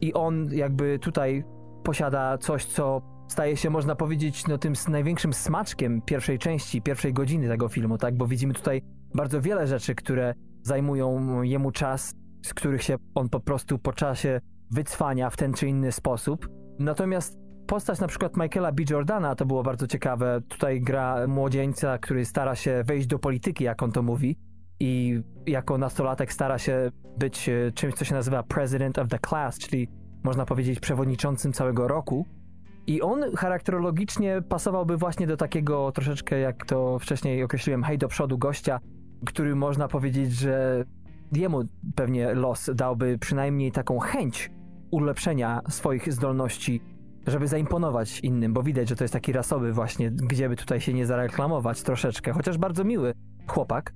I on jakby tutaj posiada coś, co staje się, można powiedzieć, no tym największym smaczkiem pierwszej części, pierwszej godziny tego filmu, tak? Bo widzimy tutaj bardzo wiele rzeczy, które zajmują jemu czas, z których się on po prostu po czasie wycwania w ten czy inny sposób. Natomiast postać na przykład Michaela B. Jordana to było bardzo ciekawe. Tutaj gra młodzieńca, który stara się wejść do polityki, jak on to mówi. I jako nastolatek stara się być e, czymś, co się nazywa President of the Class, czyli można powiedzieć przewodniczącym całego roku. I on charakterologicznie pasowałby właśnie do takiego troszeczkę, jak to wcześniej określiłem, hej do przodu gościa, który można powiedzieć, że jemu pewnie los dałby przynajmniej taką chęć ulepszenia swoich zdolności, żeby zaimponować innym, bo widać, że to jest taki rasowy właśnie, gdzie by tutaj się nie zareklamować troszeczkę, chociaż bardzo miły chłopak.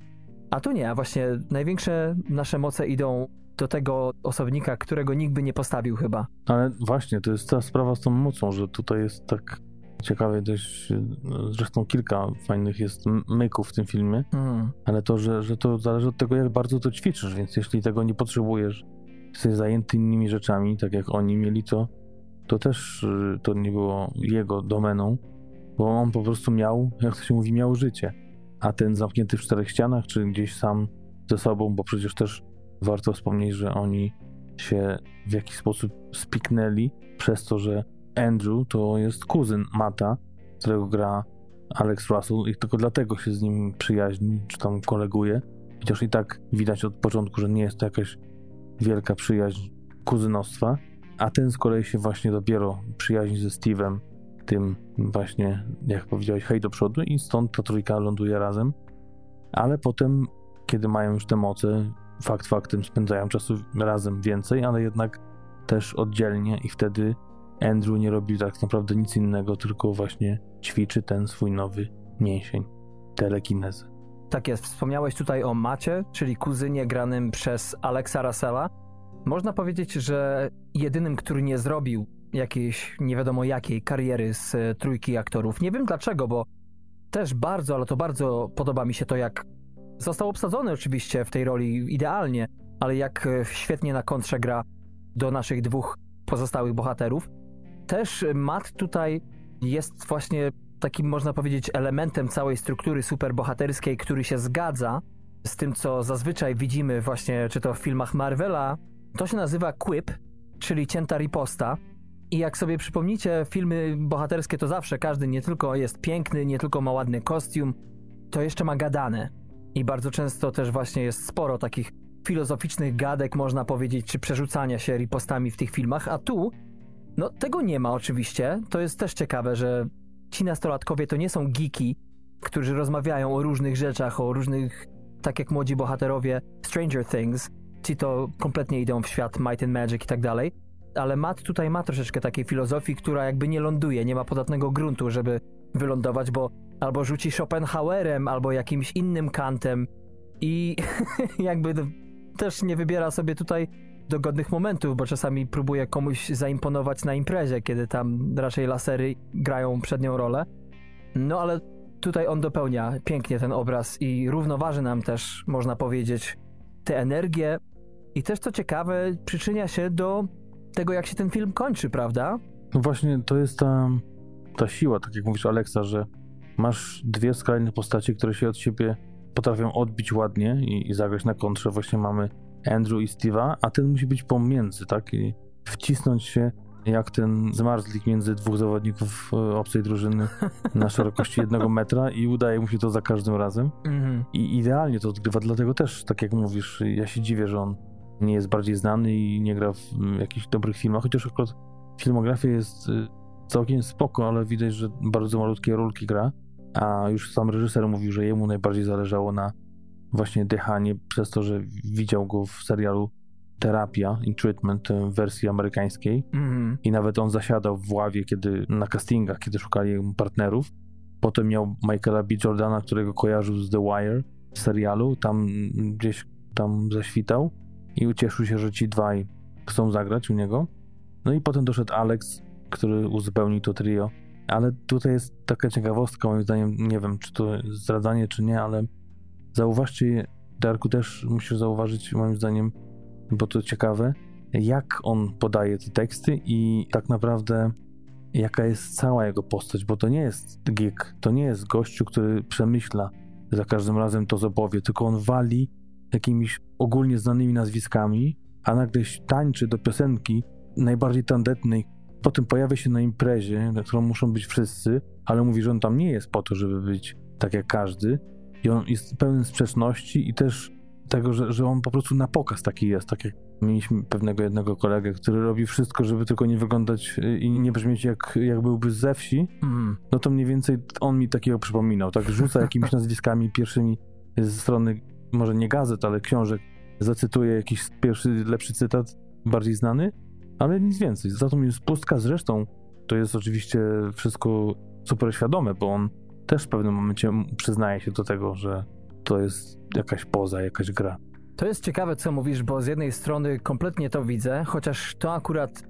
A tu nie, a właśnie największe nasze moce idą do tego osobnika, którego nikt by nie postawił chyba. Ale właśnie, to jest ta sprawa z tą mocą, że tutaj jest tak ciekawie dość, zresztą kilka fajnych jest myków w tym filmie, Mm. ale to, że, że to zależy od tego, jak bardzo to ćwiczysz, więc jeśli tego nie potrzebujesz, jesteś zajęty innymi rzeczami, tak jak oni mieli, to, to też y, to nie było jego domeną, bo on po prostu miał, jak to się mówi, miał życie. A ten zamknięty w czterech ścianach, czy gdzieś sam ze sobą, bo przecież też warto wspomnieć, że oni się w jakiś sposób spiknęli przez to, że Andrew to jest kuzyn Mata, którego gra Alex Russell i tylko dlatego się z nim przyjaźni, czy tam koleguje. Chociaż i tak widać od początku, że nie jest to jakaś wielka przyjaźń kuzynostwa, a ten z kolei się właśnie dopiero przyjaźni ze Steve'em, tym właśnie, jak powiedziałeś, hej do przodu i stąd ta trójka ląduje razem. Ale potem, kiedy mają już te moce, fakt faktem spędzają czasu razem więcej, ale jednak też oddzielnie i wtedy Andrew nie robi tak naprawdę nic innego, tylko właśnie ćwiczy ten swój nowy mięsień, telekinezę. Tak jest, wspomniałeś tutaj o Macie, czyli kuzynie granym przez Alexa Russella. Można powiedzieć, że jedynym, który nie zrobił jakiejś nie wiadomo jakiej kariery z e, trójki aktorów. Nie wiem dlaczego, bo też bardzo, ale to bardzo podoba mi się to, jak został obsadzony oczywiście w tej roli idealnie, ale jak e, świetnie na kontrze gra do naszych dwóch pozostałych bohaterów. Też Matt tutaj jest właśnie takim, można powiedzieć, elementem całej struktury superbohaterskiej, który się zgadza z tym, co zazwyczaj widzimy właśnie, czy to w filmach Marvela. To się nazywa quip, czyli cięta riposta. I jak sobie przypomnicie, filmy bohaterskie to zawsze każdy nie tylko jest piękny, nie tylko ma ładny kostium, to jeszcze ma gadane. I bardzo często też właśnie jest sporo takich filozoficznych gadek, można powiedzieć, czy przerzucania się ripostami w tych filmach, a tu, no tego nie ma oczywiście. To jest też ciekawe, że ci nastolatkowie to nie są geeki, którzy rozmawiają o różnych rzeczach, o różnych, tak jak młodzi bohaterowie Stranger Things, ci to kompletnie idą w świat Might and Magic i tak dalej, ale Matt tutaj ma troszeczkę takiej filozofii, która jakby nie ląduje, nie ma podatnego gruntu, żeby wylądować, bo albo rzuci Schopenhauerem, albo jakimś innym kantem. I <laughs> jakby też nie wybiera sobie tutaj dogodnych momentów, bo czasami próbuje komuś zaimponować na imprezie, kiedy tam raczej lasery grają przednią rolę. No ale tutaj on dopełnia pięknie ten obraz i równoważy nam też, można powiedzieć, tę energię i też co ciekawe, przyczynia się do tego, jak się ten film kończy, prawda? No właśnie, to jest ta, ta siła, tak jak mówisz, Aleksa, że masz dwie skrajne postacie, które się od siebie potrafią odbić ładnie i, i zagrać na kontrze. Właśnie mamy Andrew i Steve'a, a ten musi być pomiędzy, tak? I wcisnąć się jak ten zmarzlik między dwóch zawodników e, obcej drużyny na szerokości <laughs> jednego metra i udaje mu się to za każdym razem. Mhm. I idealnie to odgrywa, dlatego też, tak jak mówisz, ja się dziwię, że on nie jest bardziej znany i nie gra w jakichś dobrych filmach, chociaż akurat filmografia jest y, całkiem spoko, ale widać, że bardzo malutkie rolki gra, a już sam reżyser mówił, że jemu najbardziej zależało na właśnie Dehanie, przez to, że widział go w serialu Terapia in Treatment y, w wersji amerykańskiej Mhm. i nawet on zasiadał w ławie, kiedy na castingach, kiedy szukali partnerów. Potem miał Michaela B. Jordana, którego kojarzył z The Wire z serialu, tam mm, gdzieś tam zaświtał i ucieszył się, że ci dwaj chcą zagrać u niego. No i potem doszedł Alex, który uzupełnił to trio. Ale tutaj jest taka ciekawostka, moim zdaniem, nie wiem, czy to zdradzanie, czy nie, ale zauważcie, Darku, też musisz zauważyć, moim zdaniem, bo to ciekawe, jak on podaje te teksty i tak naprawdę jaka jest cała jego postać, bo to nie jest geek, to nie jest gościu, który przemyśla za każdym razem to, co powie, tylko on wali jakimiś ogólnie znanymi nazwiskami, a nagle tańczy do piosenki najbardziej tandetnej, potem pojawia się na imprezie, na którą muszą być wszyscy, ale mówi, że on tam nie jest po to, żeby być tak jak każdy i on jest pełen sprzeczności i też tego, że, że on po prostu na pokaz taki jest, tak jak mieliśmy pewnego jednego kolegę, który robi wszystko, żeby tylko nie wyglądać y, i nie brzmieć jak, jak byłby ze wsi, Mm. no to mniej więcej on mi takiego przypominał, tak rzuca jakimiś <laughs> nazwiskami pierwszymi ze strony, może nie gazet, ale książek, zacytuję jakiś pierwszy, lepszy cytat, bardziej znany, ale nic więcej. Za to jest pustka, zresztą to jest oczywiście wszystko super świadome, bo on też w pewnym momencie przyznaje się do tego, że to jest jakaś poza, jakaś gra. To jest ciekawe, co mówisz, bo z jednej strony kompletnie to widzę, chociaż to akurat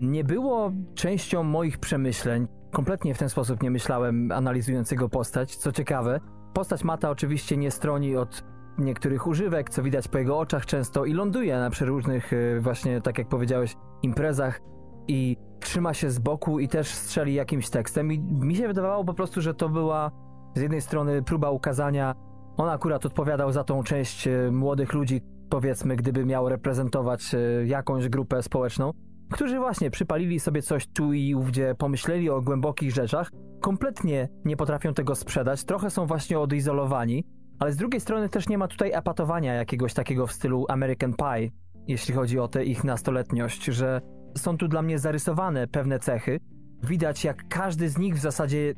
nie było częścią moich przemyśleń. Kompletnie w ten sposób nie myślałem, analizując jego postać. Co ciekawe, postać Mata oczywiście nie stroni od niektórych używek, co widać po jego oczach często i ląduje na przeróżnych, y, właśnie tak jak powiedziałeś, imprezach i trzyma się z boku i też strzeli jakimś tekstem. I mi się wydawało po prostu, że to była z jednej strony próba ukazania on akurat odpowiadał za tą część e, młodych ludzi, powiedzmy, gdyby miał reprezentować e, jakąś grupę społeczną, którzy właśnie przypalili sobie coś tu i ówdzie, pomyśleli o głębokich rzeczach, kompletnie nie potrafią tego sprzedać, trochę są właśnie odizolowani, ale z drugiej strony też nie ma tutaj epatowania jakiegoś takiego w stylu American Pie, jeśli chodzi o tę ich nastoletniość, że są tu dla mnie zarysowane pewne cechy. Widać, jak każdy z nich w zasadzie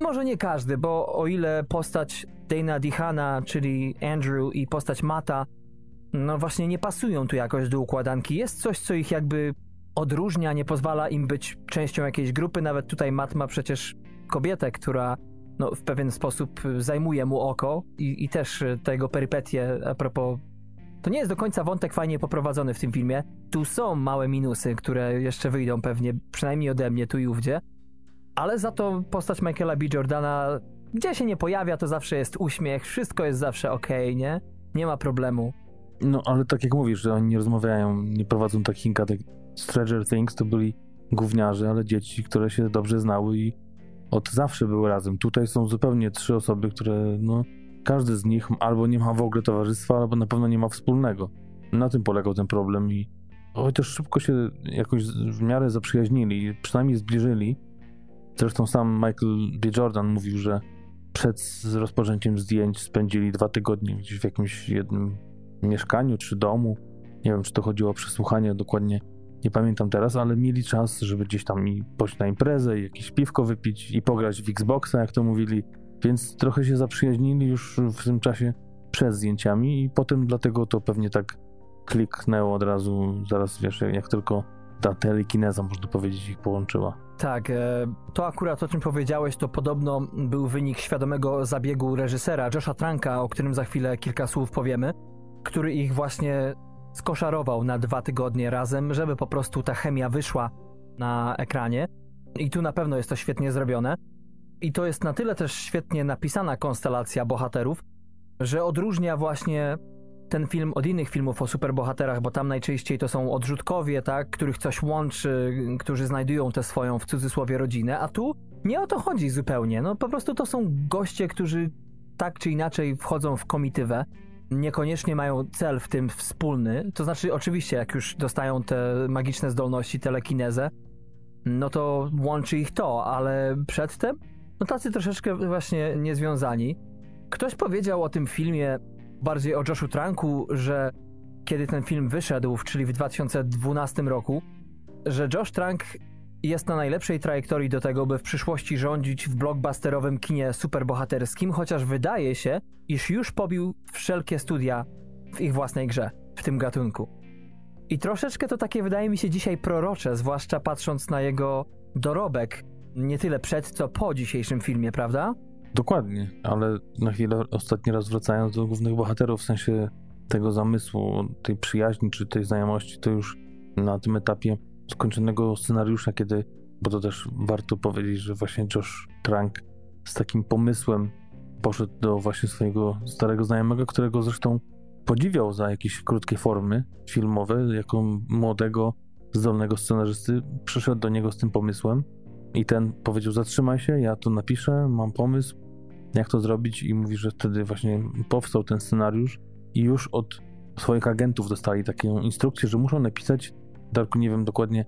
może nie każdy, bo o ile postać Dana Dihana, czyli Andrew i postać Mata, no właśnie nie pasują tu jakoś do układanki. Jest coś, co ich jakby odróżnia, nie pozwala im być częścią jakiejś grupy. Nawet tutaj Matt ma przecież kobietę, która no, w pewien sposób zajmuje mu oko i, i też te jego perypetie a propos... To nie jest do końca wątek fajnie poprowadzony w tym filmie. Tu są małe minusy, które jeszcze wyjdą pewnie, przynajmniej ode mnie tu i ówdzie. Ale za to postać Michaela B. Jordana, gdzie się nie pojawia, to zawsze jest uśmiech, wszystko jest zawsze okej, nie? Nie ma problemu. No, ale tak jak mówisz, że oni nie rozmawiają, nie prowadzą takich gadek. Stranger Things to byli gówniarze, ale dzieci, które się dobrze znały i od zawsze były razem. Tutaj są zupełnie trzy osoby, które, no, każdy z nich albo nie ma w ogóle towarzystwa, albo na pewno nie ma wspólnego. Na tym polegał ten problem i chociaż szybko się jakoś w miarę zaprzyjaźnili, przynajmniej zbliżyli. Zresztą sam Michael B. Jordan mówił, że przed rozpoczęciem zdjęć spędzili dwa tygodnie gdzieś w jakimś jednym mieszkaniu czy domu. Nie wiem, czy to chodziło o przesłuchanie, dokładnie nie pamiętam teraz, ale mieli czas, żeby gdzieś tam i pójść na imprezę, i jakieś piwko wypić i pograć w Xboxa, jak to mówili. Więc trochę się zaprzyjaźnili już w tym czasie przed zdjęciami i potem dlatego to pewnie tak kliknęło od razu, zaraz wiesz, jak tylko ta telekineza, można powiedzieć, ich połączyła. Tak, e, to akurat o czym powiedziałeś, to podobno był wynik świadomego zabiegu reżysera Josha Tranka, o którym za chwilę kilka słów powiemy, który ich właśnie skoszarował na dwa tygodnie razem, żeby po prostu ta chemia wyszła na ekranie. I tu na pewno jest to świetnie zrobione. I to jest na tyle też świetnie napisana konstelacja bohaterów, że odróżnia właśnie ten film od innych filmów o superbohaterach, bo tam najczęściej to są odrzutkowie, tak, których coś łączy, którzy znajdują tę swoją w cudzysłowie rodzinę, a tu nie o to chodzi zupełnie. No po prostu to są goście, którzy tak czy inaczej wchodzą w komitywę. Niekoniecznie mają cel w tym wspólny. To znaczy, oczywiście, jak już dostają te magiczne zdolności, telekinezę, no to łączy ich to, ale przedtem, no tacy troszeczkę właśnie niezwiązani. Ktoś powiedział o tym filmie, bardziej o Joshu Tranku, że kiedy ten film wyszedł, czyli w 2012 roku, że Josh Trank jest na najlepszej trajektorii do tego, by w przyszłości rządzić w blockbusterowym kinie superbohaterskim, chociaż wydaje się, iż już pobił wszelkie studia w ich własnej grze, w tym gatunku. I troszeczkę to takie wydaje mi się dzisiaj prorocze, zwłaszcza patrząc na jego dorobek, nie tyle przed, co po dzisiejszym filmie, prawda? Dokładnie, ale na chwilę ostatni raz wracając do głównych bohaterów, w sensie tego zamysłu, tej przyjaźni czy tej znajomości, to już na tym etapie skończonego scenariusza, kiedy, bo to też warto powiedzieć, że właśnie Josh Trank z takim pomysłem poszedł do właśnie swojego starego znajomego, którego zresztą podziwiał za jakieś krótkie formy filmowe, jako młodego, zdolnego scenarzysty, przyszedł do niego z tym pomysłem i ten powiedział, zatrzymaj się, ja to napiszę, mam pomysł jak to zrobić i mówi, że wtedy właśnie powstał ten scenariusz i już od swoich agentów dostali taką instrukcję, że muszą napisać, Darku nie wiem dokładnie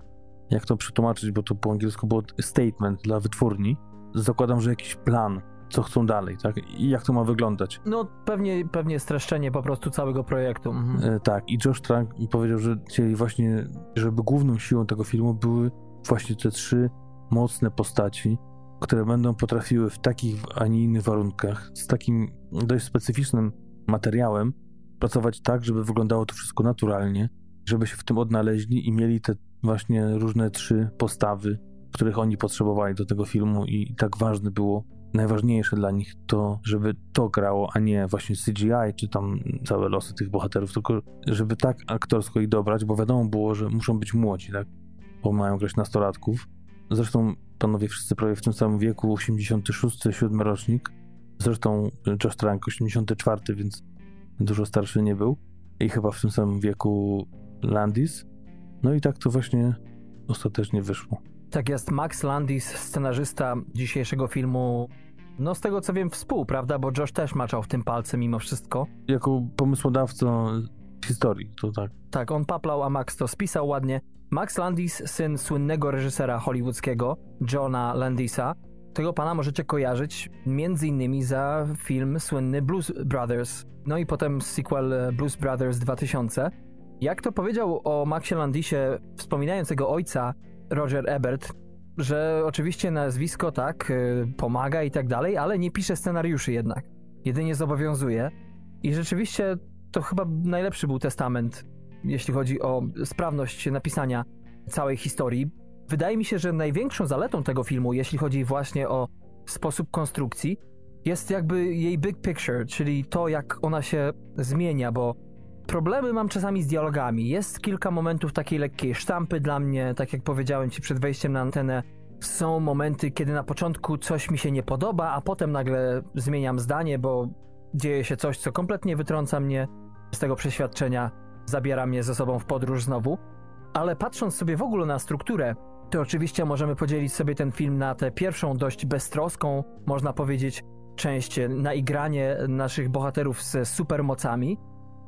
jak to przetłumaczyć, bo to po angielsku było statement dla wytwórni. Zakładam, że jakiś plan, co chcą dalej, tak? I jak to ma wyglądać. No pewnie, pewnie streszczenie po prostu całego projektu. Mhm. E, tak, i Josh Trank powiedział, że chcieli właśnie, żeby główną siłą tego filmu były właśnie te trzy mocne postaci, które będą potrafiły w takich, a nie innych warunkach, z takim dość specyficznym materiałem, pracować tak, żeby wyglądało to wszystko naturalnie, żeby się w tym odnaleźli i mieli te właśnie różne trzy postawy, których oni potrzebowali do tego filmu i tak ważne było, najważniejsze dla nich to, żeby to grało, a nie właśnie CGI, czy tam całe losy tych bohaterów, tylko żeby tak aktorsko ich dobrać, bo wiadomo było, że muszą być młodzi, tak? Bo mają grać nastolatków. Zresztą panowie wszyscy prawie w tym samym wieku, 86, 7 rocznik. Zresztą Josh Trank 84, więc dużo starszy nie był. I chyba w tym samym wieku Landis. No i tak to właśnie ostatecznie wyszło. Tak jest, Max Landis, scenarzysta dzisiejszego filmu. No z tego co wiem współ, prawda? Bo Josh też maczał w tym palce mimo wszystko. Jako pomysłodawca historii, to tak. Tak, on paplał, a Max to spisał ładnie. Max Landis, syn słynnego reżysera hollywoodzkiego, Johna Landisa. Tego pana możecie kojarzyć innymi za film słynny Blues Brothers. No i potem sequel Blues Brothers 2000. Jak to powiedział o Maxie Landisie, wspominając jego ojca, Roger Ebert, że oczywiście nazwisko tak y, pomaga i tak dalej, ale nie pisze scenariuszy jednak. Jedynie zobowiązuje. I rzeczywiście to chyba najlepszy był testament, jeśli chodzi o sprawność napisania całej historii. Wydaje mi się, że największą zaletą tego filmu, jeśli chodzi właśnie o sposób konstrukcji, jest jakby jej big picture, czyli to, jak ona się zmienia, bo problemy mam czasami z dialogami. Jest kilka momentów takiej lekkiej sztampy dla mnie, tak jak powiedziałem ci przed wejściem na antenę. Są momenty, kiedy na początku coś mi się nie podoba, a potem nagle zmieniam zdanie, bo dzieje się coś, co kompletnie wytrąca mnie z tego przeświadczenia, zabiera mnie ze sobą w podróż znowu. Ale patrząc sobie w ogóle na strukturę, to oczywiście możemy podzielić sobie ten film na tę pierwszą, dość beztroską, można powiedzieć, część na igranie naszych bohaterów z supermocami,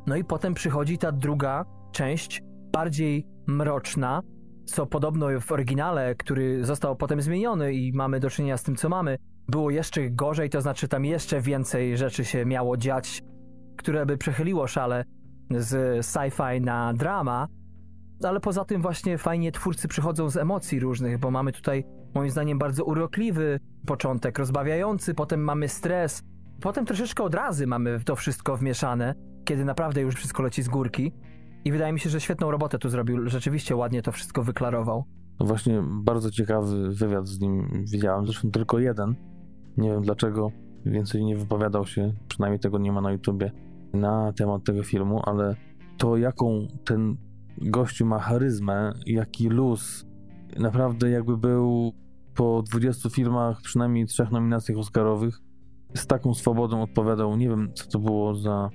no i potem przychodzi ta druga część, bardziej mroczna, co podobno w oryginale, który został potem zmieniony i mamy do czynienia z tym, co mamy, było jeszcze gorzej, to znaczy tam jeszcze więcej rzeczy się miało dziać, które by przechyliło szale z sci-fi na drama, ale poza tym właśnie fajnie twórcy przychodzą z emocji różnych, bo mamy tutaj moim zdaniem bardzo urokliwy początek, rozbawiający, potem mamy stres, potem troszeczkę odrazy mamy w to wszystko wmieszane, kiedy naprawdę już wszystko leci z górki. I wydaje mi się, że świetną robotę tu zrobił. Rzeczywiście ładnie to wszystko wyklarował. No właśnie, bardzo ciekawy wywiad z nim widziałem. Zresztą tylko jeden. Nie wiem dlaczego więcej nie wypowiadał się, przynajmniej tego nie ma na YouTubie, na temat tego filmu, ale to, jaką ten gościu ma charyzmę, jaki luz, naprawdę jakby był po 20 filmach, przynajmniej trzech nominacjach Oscarowych, z taką swobodą odpowiadał. Nie wiem, co to było za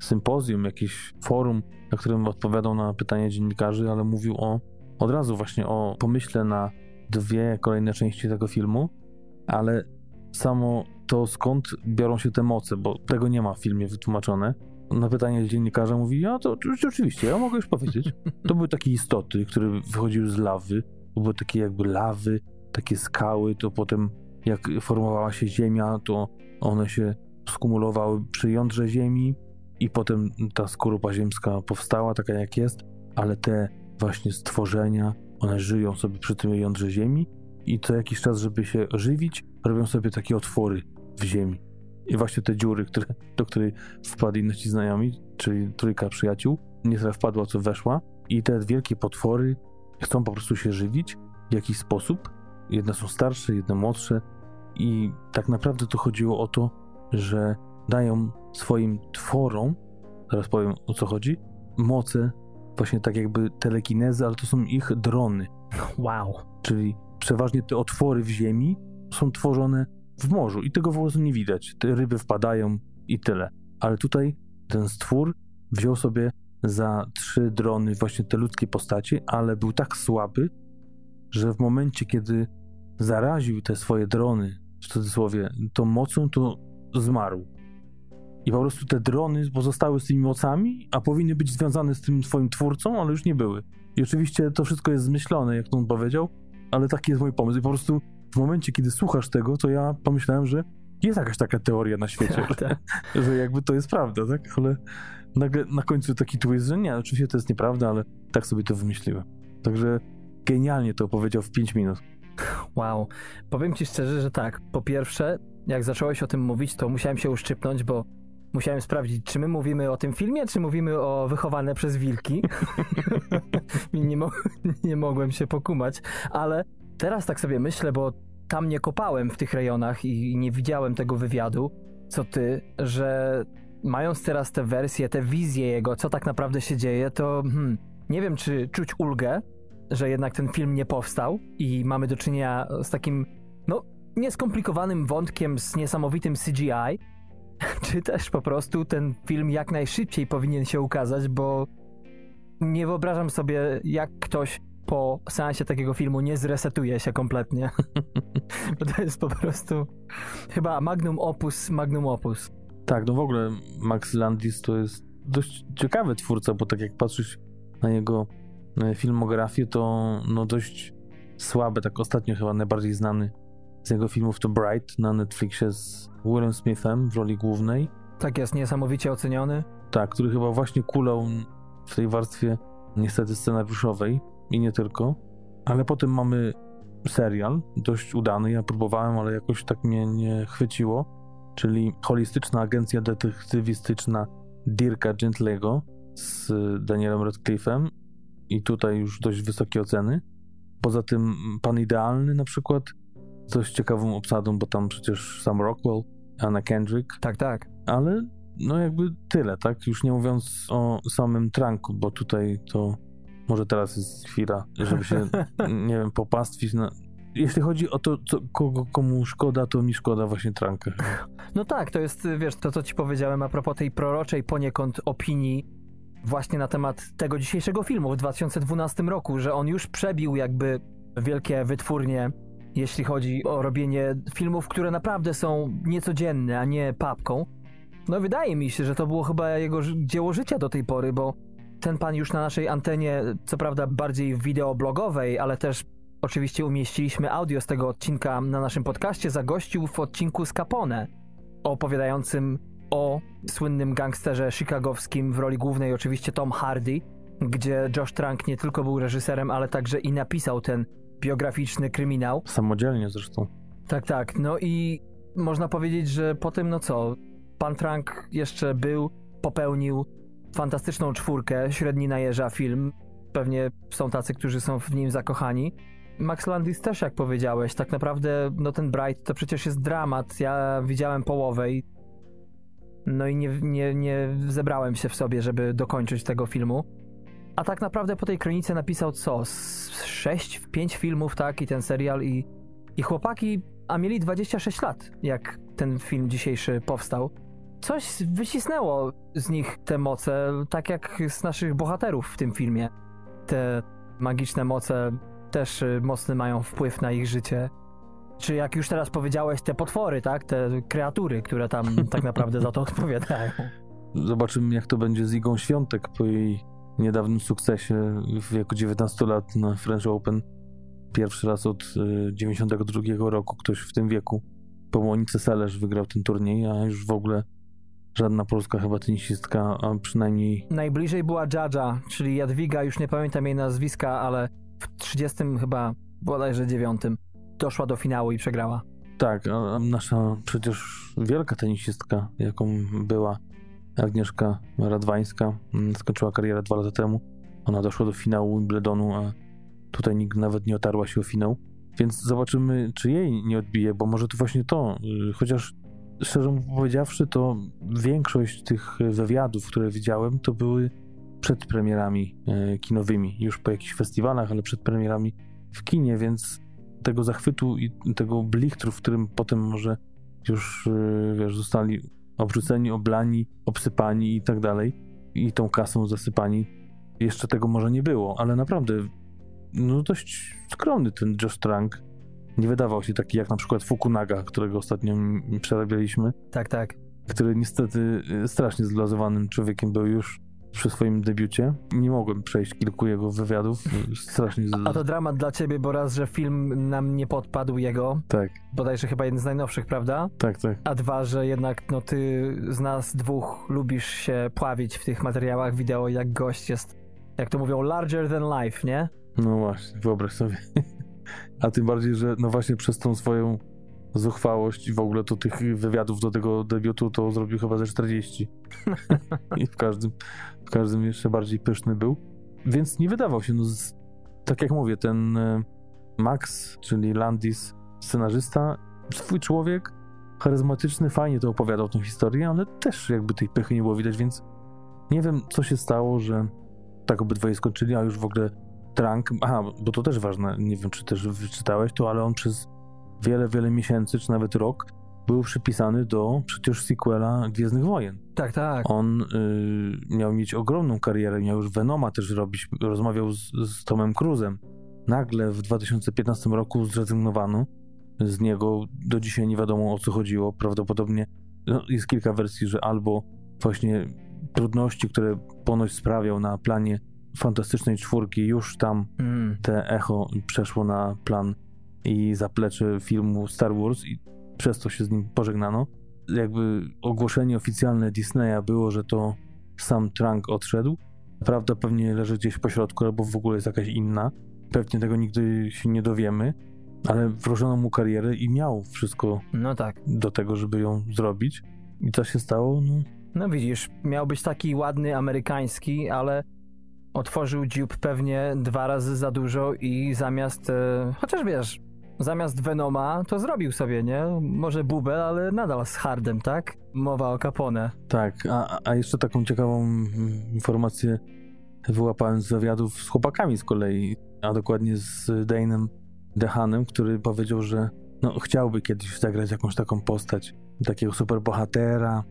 sympozjum, jakieś forum, na którym odpowiadał na pytania dziennikarzy, ale mówił o od razu właśnie o pomyśle na dwie kolejne części tego filmu, ale samo to skąd biorą się te moce, bo tego nie ma w filmie wytłumaczone. Na pytanie dziennikarza mówi, ja to oczywiście, ja mogę już powiedzieć. <laughs> To były takie istoty, które wychodziły z lawy, to były takie jakby lawy, takie skały, to potem jak formowała się ziemia, to one się skumulowały przy jądrze ziemi, i potem ta skorupa ziemska powstała taka jak jest, ale te właśnie stworzenia, one żyją sobie przy tym jądrze ziemi i co jakiś czas, żeby się żywić, robią sobie takie otwory w ziemi. I właśnie te dziury, które, do której wpadli nasi znajomi, czyli trójka przyjaciół, nie tyle wpadła, co weszła i te wielkie potwory chcą po prostu się żywić w jakiś sposób. Jedne są starsze, jedne młodsze i tak naprawdę to chodziło o to, że dają swoim tworom, teraz powiem o co chodzi, moce, właśnie tak jakby telekinezy, ale to są ich drony. Wow. Czyli przeważnie te otwory w ziemi są tworzone w morzu i tego w ogóle nie widać. Te ryby wpadają i tyle. Ale tutaj ten stwór wziął sobie za trzy drony właśnie te ludzkie postaci, ale był tak słaby, że w momencie, kiedy zaraził te swoje drony, w cudzysłowie, tą mocą, to zmarł. I po prostu te drony pozostały z tymi mocami, a powinny być związane z tym twoim twórcą, ale już nie były. I oczywiście to wszystko jest zmyślone, jak on powiedział, ale taki jest mój pomysł. I po prostu w momencie, kiedy słuchasz tego, to ja pomyślałem, że jest jakaś taka teoria na świecie, <laughs> Tak. <laughs> że jakby to jest prawda, tak? Ale nagle na końcu taki twist, że nie, oczywiście to jest nieprawda, ale tak sobie to wymyśliłem. Także genialnie to opowiedział w 5 minut. Wow. Powiem ci szczerze, że tak. Po pierwsze, jak zacząłeś o tym mówić, to musiałem się uszczypnąć, bo musiałem sprawdzić, czy my mówimy o tym filmie, czy mówimy o wychowane przez wilki. <laughs> Nie, mo- nie mogłem się pokumać, ale teraz tak sobie myślę, bo tam nie kopałem w tych rejonach i nie widziałem tego wywiadu, co ty, że mając teraz te wersje, te wizje jego, co tak naprawdę się dzieje, to hmm, nie wiem, czy czuć ulgę, że jednak ten film nie powstał i mamy do czynienia z takim, no, nieskomplikowanym wątkiem z niesamowitym CGI, <laughs> czy też po prostu ten film jak najszybciej powinien się ukazać, bo nie wyobrażam sobie, jak ktoś po seansie takiego filmu nie zresetuje się kompletnie. <laughs> Bo to jest po prostu chyba magnum opus, magnum opus. Tak, no w ogóle Max Landis to jest dość ciekawy twórca, bo tak jak patrzysz na jego filmografię, to no dość słabe, tak ostatnio chyba najbardziej znany z jego filmów to Bright na Netflixie z Willem Smithem w roli głównej. Tak jest niesamowicie oceniony. Tak, który chyba właśnie kulał w tej warstwie niestety scenariuszowej i nie tylko. Ale potem mamy serial, dość udany, ja próbowałem, ale jakoś tak mnie nie chwyciło, czyli holistyczna agencja detektywistyczna Dirka Gentlego z Danielem Radcliffe'em i tutaj już dość wysokie oceny. Poza tym Pan Idealny na przykład, dość ciekawą obsadą, bo tam przecież Sam Rockwell, Anna Kendrick, Tak, tak. ale no jakby tyle, tak? Już nie mówiąc o samym tranku, bo tutaj to może teraz jest chwila, żeby się, <laughs> nie wiem, popastwić na... Jeśli chodzi o to, co, kogo komu szkoda, to mi szkoda właśnie tranka. No tak, to jest, wiesz, to co ci powiedziałem a propos tej proroczej poniekąd opinii właśnie na temat tego dzisiejszego filmu w 2012 roku, że on już przebił jakby wielkie wytwórnie, jeśli chodzi o robienie filmów, które naprawdę są niecodzienne, a nie papką. No wydaje mi się, że to było chyba jego dzieło życia do tej pory, bo ten pan już na naszej antenie, co prawda bardziej wideoblogowej, ale też oczywiście umieściliśmy audio z tego odcinka na naszym podcaście, zagościł w odcinku z Capone, opowiadającym o słynnym gangsterze chicagowskim w roli głównej oczywiście Tom Hardy, gdzie Josh Trank nie tylko był reżyserem, ale także i napisał ten biograficzny kryminał. Samodzielnie zresztą. Tak, tak. No i można powiedzieć, że po tym, no co, pan Trank jeszcze był, popełnił fantastyczną czwórkę, średni na jeża film. Pewnie są tacy, którzy są w nim zakochani. Max Landis też, jak powiedziałeś, tak naprawdę, no ten Bright to przecież jest dramat. Ja widziałem połowę i no i nie, nie, nie zebrałem się w sobie, żeby dokończyć tego filmu. A tak naprawdę po tej kronice napisał co? Z sześć, pięć filmów, tak? I ten serial i, i chłopaki, a mieli 26 lat, jak ten film dzisiejszy powstał. Coś wycisnęło z nich te moce, tak jak z naszych bohaterów w tym filmie. Te magiczne moce też y, mocny mają wpływ na ich życie. Czy jak już teraz powiedziałeś, te potwory, tak? Te kreatury, które tam <laughs> tak naprawdę za to odpowiadają. Zobaczymy, jak to będzie z Igą Świątek po jej niedawnym sukcesie w wieku 19 lat na French Open. Pierwszy raz od y, 92 roku ktoś w tym wieku po Monice Selesz wygrał ten turniej, a już w ogóle żadna polska chyba tenisistka, a przynajmniej Najbliżej była Jaja, czyli Jadwiga, już nie pamiętam jej nazwiska, ale w 30 chyba bodajże 9 doszła do finału i przegrała. tak, a a nasza przecież wielka tenisistka, jaką była Agnieszka Radwańska, mm, skończyła karierę dwa lata temu. Ona doszła do finału Wimbledonu, a tutaj nikt nawet nie otarła się o finał. Więc zobaczymy, czy jej nie odbije, bo może to właśnie to. y, Chociaż szczerze powiedziawszy, to większość tych wywiadów, które widziałem, to były przed premierami e, kinowymi, już po jakichś festiwalach, ale przed premierami w kinie, więc tego zachwytu i tego blichtru, w którym potem może już, y, wiesz, zostali obrzuceni, oblani, obsypani i tak dalej, i tą kasą zasypani. Jeszcze tego może nie było, ale naprawdę, no dość skromny ten Josh Trank. Nie wydawał się taki jak na przykład Fukunaga, którego ostatnio przerabialiśmy, Tak, tak. który niestety y, strasznie zglazowanym człowiekiem był już przy swoim debiucie. Nie mogłem przejść kilku jego wywiadów. Strasznie. Z... A to dramat dla ciebie, bo raz, że film nam nie podpadł jego, Tak, bodajże chyba jeden z najnowszych, prawda? tak, tak. A dwa, że jednak no ty z nas dwóch lubisz się pławić w tych materiałach wideo, jak gość jest, jak to mówią, larger than life, nie? No właśnie, wyobraź sobie. <laughs> A tym bardziej, że no właśnie przez tą swoją zuchwałość i w ogóle to tych wywiadów do tego debiutu to zrobił chyba ze 40. <laughs> I w każdym, w każdym jeszcze bardziej pyszny był. Więc nie wydawał się, no z, tak jak mówię, ten e, Max, czyli Landis, scenarzysta, swój człowiek, charyzmatyczny, fajnie to opowiadał tą historię, ale też jakby tej pychy nie było widać, więc nie wiem, co się stało, że tak obydwoje skończyli, a już w ogóle Trank, aha, bo to też ważne, nie wiem, czy też wyczytałeś to, ale on przez wiele, wiele miesięcy, czy nawet rok, był przypisany do przecież sequela Gwiezdnych Wojen. Tak, tak. On y, miał mieć ogromną karierę, miał już Venoma też robić, rozmawiał z, z Tomem Cruzem. Nagle w 2015 roku zrezygnowano z niego, do dzisiaj nie wiadomo o co chodziło, prawdopodobnie no, jest kilka wersji, że albo właśnie trudności, które ponoć sprawiał na planie Fantastycznej Czwórki, już tam Mm. te echo przeszło na plan i zaplecze filmu Star Wars i przez to się z nim pożegnano. Jakby ogłoszenie oficjalne Disneya było, że to sam Trunk odszedł. Prawda pewnie leży gdzieś po środku albo w ogóle jest jakaś inna. Pewnie tego nigdy się nie dowiemy, ale włożono mu karierę i miał wszystko No tak. do tego, żeby ją zrobić. I co się stało? No, No widzisz, miał być taki ładny amerykański, ale otworzył dziób pewnie dwa razy za dużo i zamiast, e, chociaż wiesz, zamiast Venoma to zrobił sobie, nie? Może bubel, ale nadal z hardem, tak? Mowa o Capone. Tak, a, a jeszcze taką ciekawą mm, informację wyłapałem z wywiadów z chłopakami z kolei, a dokładnie z Dane'em Dehanem, który powiedział, że no, chciałby kiedyś zagrać jakąś taką postać, takiego superbohatera.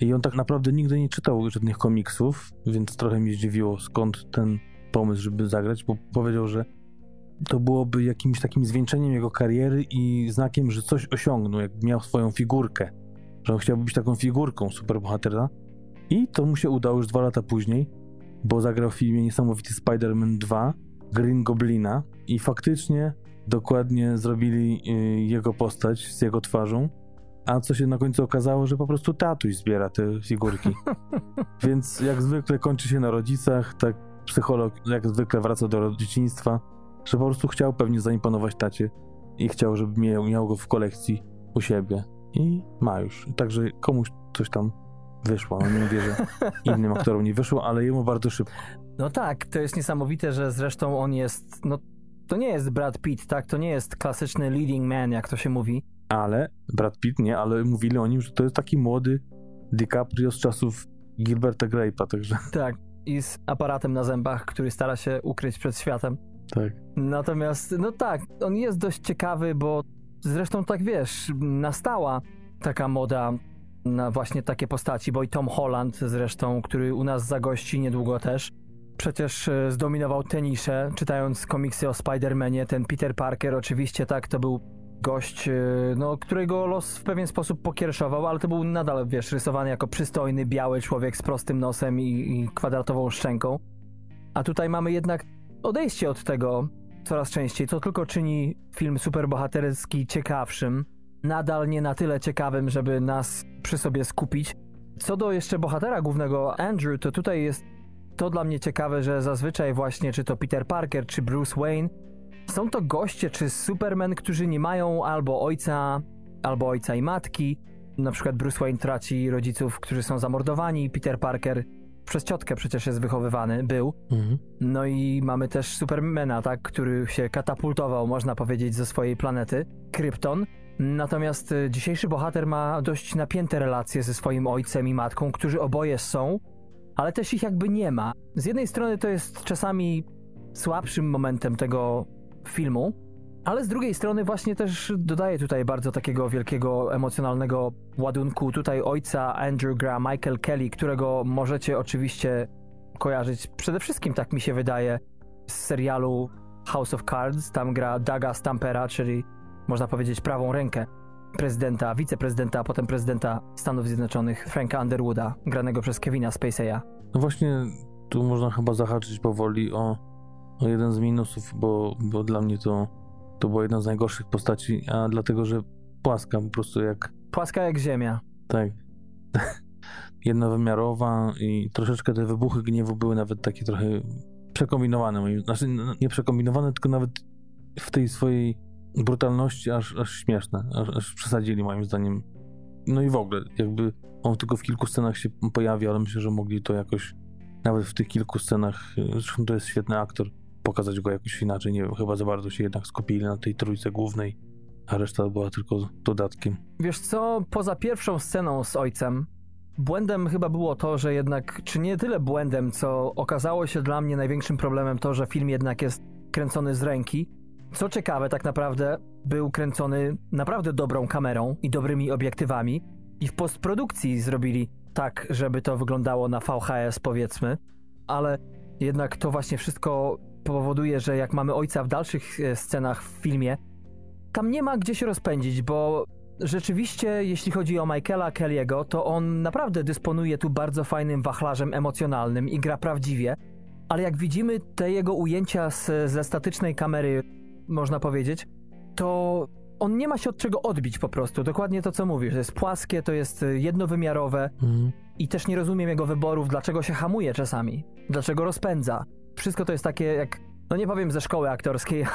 I on tak naprawdę nigdy nie czytał żadnych komiksów, więc trochę mnie zdziwiło skąd ten pomysł, żeby zagrać, bo powiedział, że to byłoby jakimś takim zwieńczeniem jego kariery i znakiem, że coś osiągnął, jak miał swoją figurkę. Że on chciałby być taką figurką superbohatera. I to mu się udało już dwa lata później, bo zagrał w filmie Niesamowity Spider-Man 2 Green Goblina. I faktycznie dokładnie zrobili y, jego postać z jego twarzą, a co się na końcu okazało, że po prostu tatuś zbiera te figurki. <laughs> Więc jak zwykle kończy się na rodzicach, tak psycholog jak zwykle wraca do dzieciństwa, że po prostu chciał pewnie zaimponować tacie i chciał, żeby miał, miał go w kolekcji u siebie i ma już. Także komuś coś tam wyszło. No nie mówię, że innym aktorom nie wyszło, ale jemu bardzo szybko. No tak, to jest niesamowite, że zresztą on jest, no to nie jest Brad Pitt, tak? To nie jest klasyczny leading man, jak to się mówi. Ale Brad Pitt nie, ale mówili o nim, że to jest taki młody DiCaprio z czasów Gilberta Grape'a, także <laughs> Tak, i z aparatem na zębach, który stara się ukryć przed światem. tak. Natomiast, no tak, on jest dość ciekawy, bo zresztą tak wiesz, nastała taka moda na właśnie takie postaci, bo i Tom Holland zresztą, który u nas zagości niedługo też, przecież e, zdominował tenisze, czytając komiksy o Spider-Manie, ten Peter Parker oczywiście, tak, to był gość, e, no, którego los w pewien sposób pokiereszował, ale to był nadal, wiesz, rysowany jako przystojny, biały człowiek z prostym nosem i, i kwadratową szczęką. A tutaj mamy jednak odejście od tego coraz częściej, co tylko czyni film superbohaterski ciekawszym, nadal nie na tyle ciekawym, żeby nas przy sobie skupić. Co do jeszcze bohatera głównego Andrew, to tutaj jest to dla mnie ciekawe, że zazwyczaj właśnie czy to Peter Parker, czy Bruce Wayne są to goście czy Superman, którzy nie mają albo ojca, albo ojca i matki. Na przykład Bruce Wayne traci rodziców, którzy są zamordowani, Peter Parker przez ciotkę przecież jest wychowywany, był. Mhm. No i mamy też Supermana, tak, który się katapultował, można powiedzieć, ze swojej planety, Krypton. Natomiast y, dzisiejszy bohater ma dość napięte relacje ze swoim ojcem i matką, którzy oboje są, ale też ich jakby nie ma. Z jednej strony to jest czasami słabszym momentem tego filmu, ale z drugiej strony właśnie też dodaje tutaj bardzo takiego wielkiego emocjonalnego ładunku. Tutaj ojca Andrew gra Michael Kelly, którego możecie oczywiście kojarzyć przede wszystkim, tak mi się wydaje, z serialu House of Cards. Tam gra Daga Stampera, czyli można powiedzieć, prawą rękę prezydenta, wiceprezydenta, a potem prezydenta Stanów Zjednoczonych Franka Underwooda, granego przez Kevina Spacey'a. No właśnie, tu można chyba zahaczyć powoli o, o jeden z minusów, bo, bo dla mnie to, to była jedna z najgorszych postaci, a dlatego, że płaska po prostu jak, Płaska jak ziemia. tak, <laughs> jednowymiarowa i troszeczkę te wybuchy gniewu były nawet takie trochę przekombinowane, znaczy no, nie przekombinowane, tylko nawet w tej swojej brutalności aż, aż śmieszne, aż, aż przesadzili moim zdaniem. No i w ogóle, jakby on tylko w kilku scenach się pojawi, ale myślę, że mogli to jakoś nawet w tych kilku scenach, zresztą to jest świetny aktor, pokazać go jakoś inaczej, nie wiem, chyba za bardzo się jednak skupili na tej trójce głównej, a reszta była tylko dodatkiem. Wiesz co, poza pierwszą sceną z ojcem, błędem chyba było to, że jednak, czy nie tyle błędem, co okazało się dla mnie największym problemem to, że film jednak jest kręcony z ręki. Co ciekawe, tak naprawdę był kręcony naprawdę dobrą kamerą i dobrymi obiektywami i w postprodukcji zrobili tak, żeby to wyglądało na VHS powiedzmy, ale jednak to właśnie wszystko powoduje, że jak mamy ojca w dalszych e, scenach w filmie, tam nie ma gdzie się rozpędzić, bo rzeczywiście, jeśli chodzi o Michaela Kelly'ego, to on naprawdę dysponuje tu bardzo fajnym wachlarzem emocjonalnym i gra prawdziwie, ale jak widzimy te jego ujęcia z, ze statycznej kamery, można powiedzieć, to on nie ma się od czego odbić po prostu. Dokładnie to, co mówisz. To jest płaskie, to jest y, jednowymiarowe Mhm. i też nie rozumiem jego wyborów, dlaczego się hamuje czasami, dlaczego rozpędza. Wszystko to jest takie jak, no nie powiem ze szkoły aktorskiej,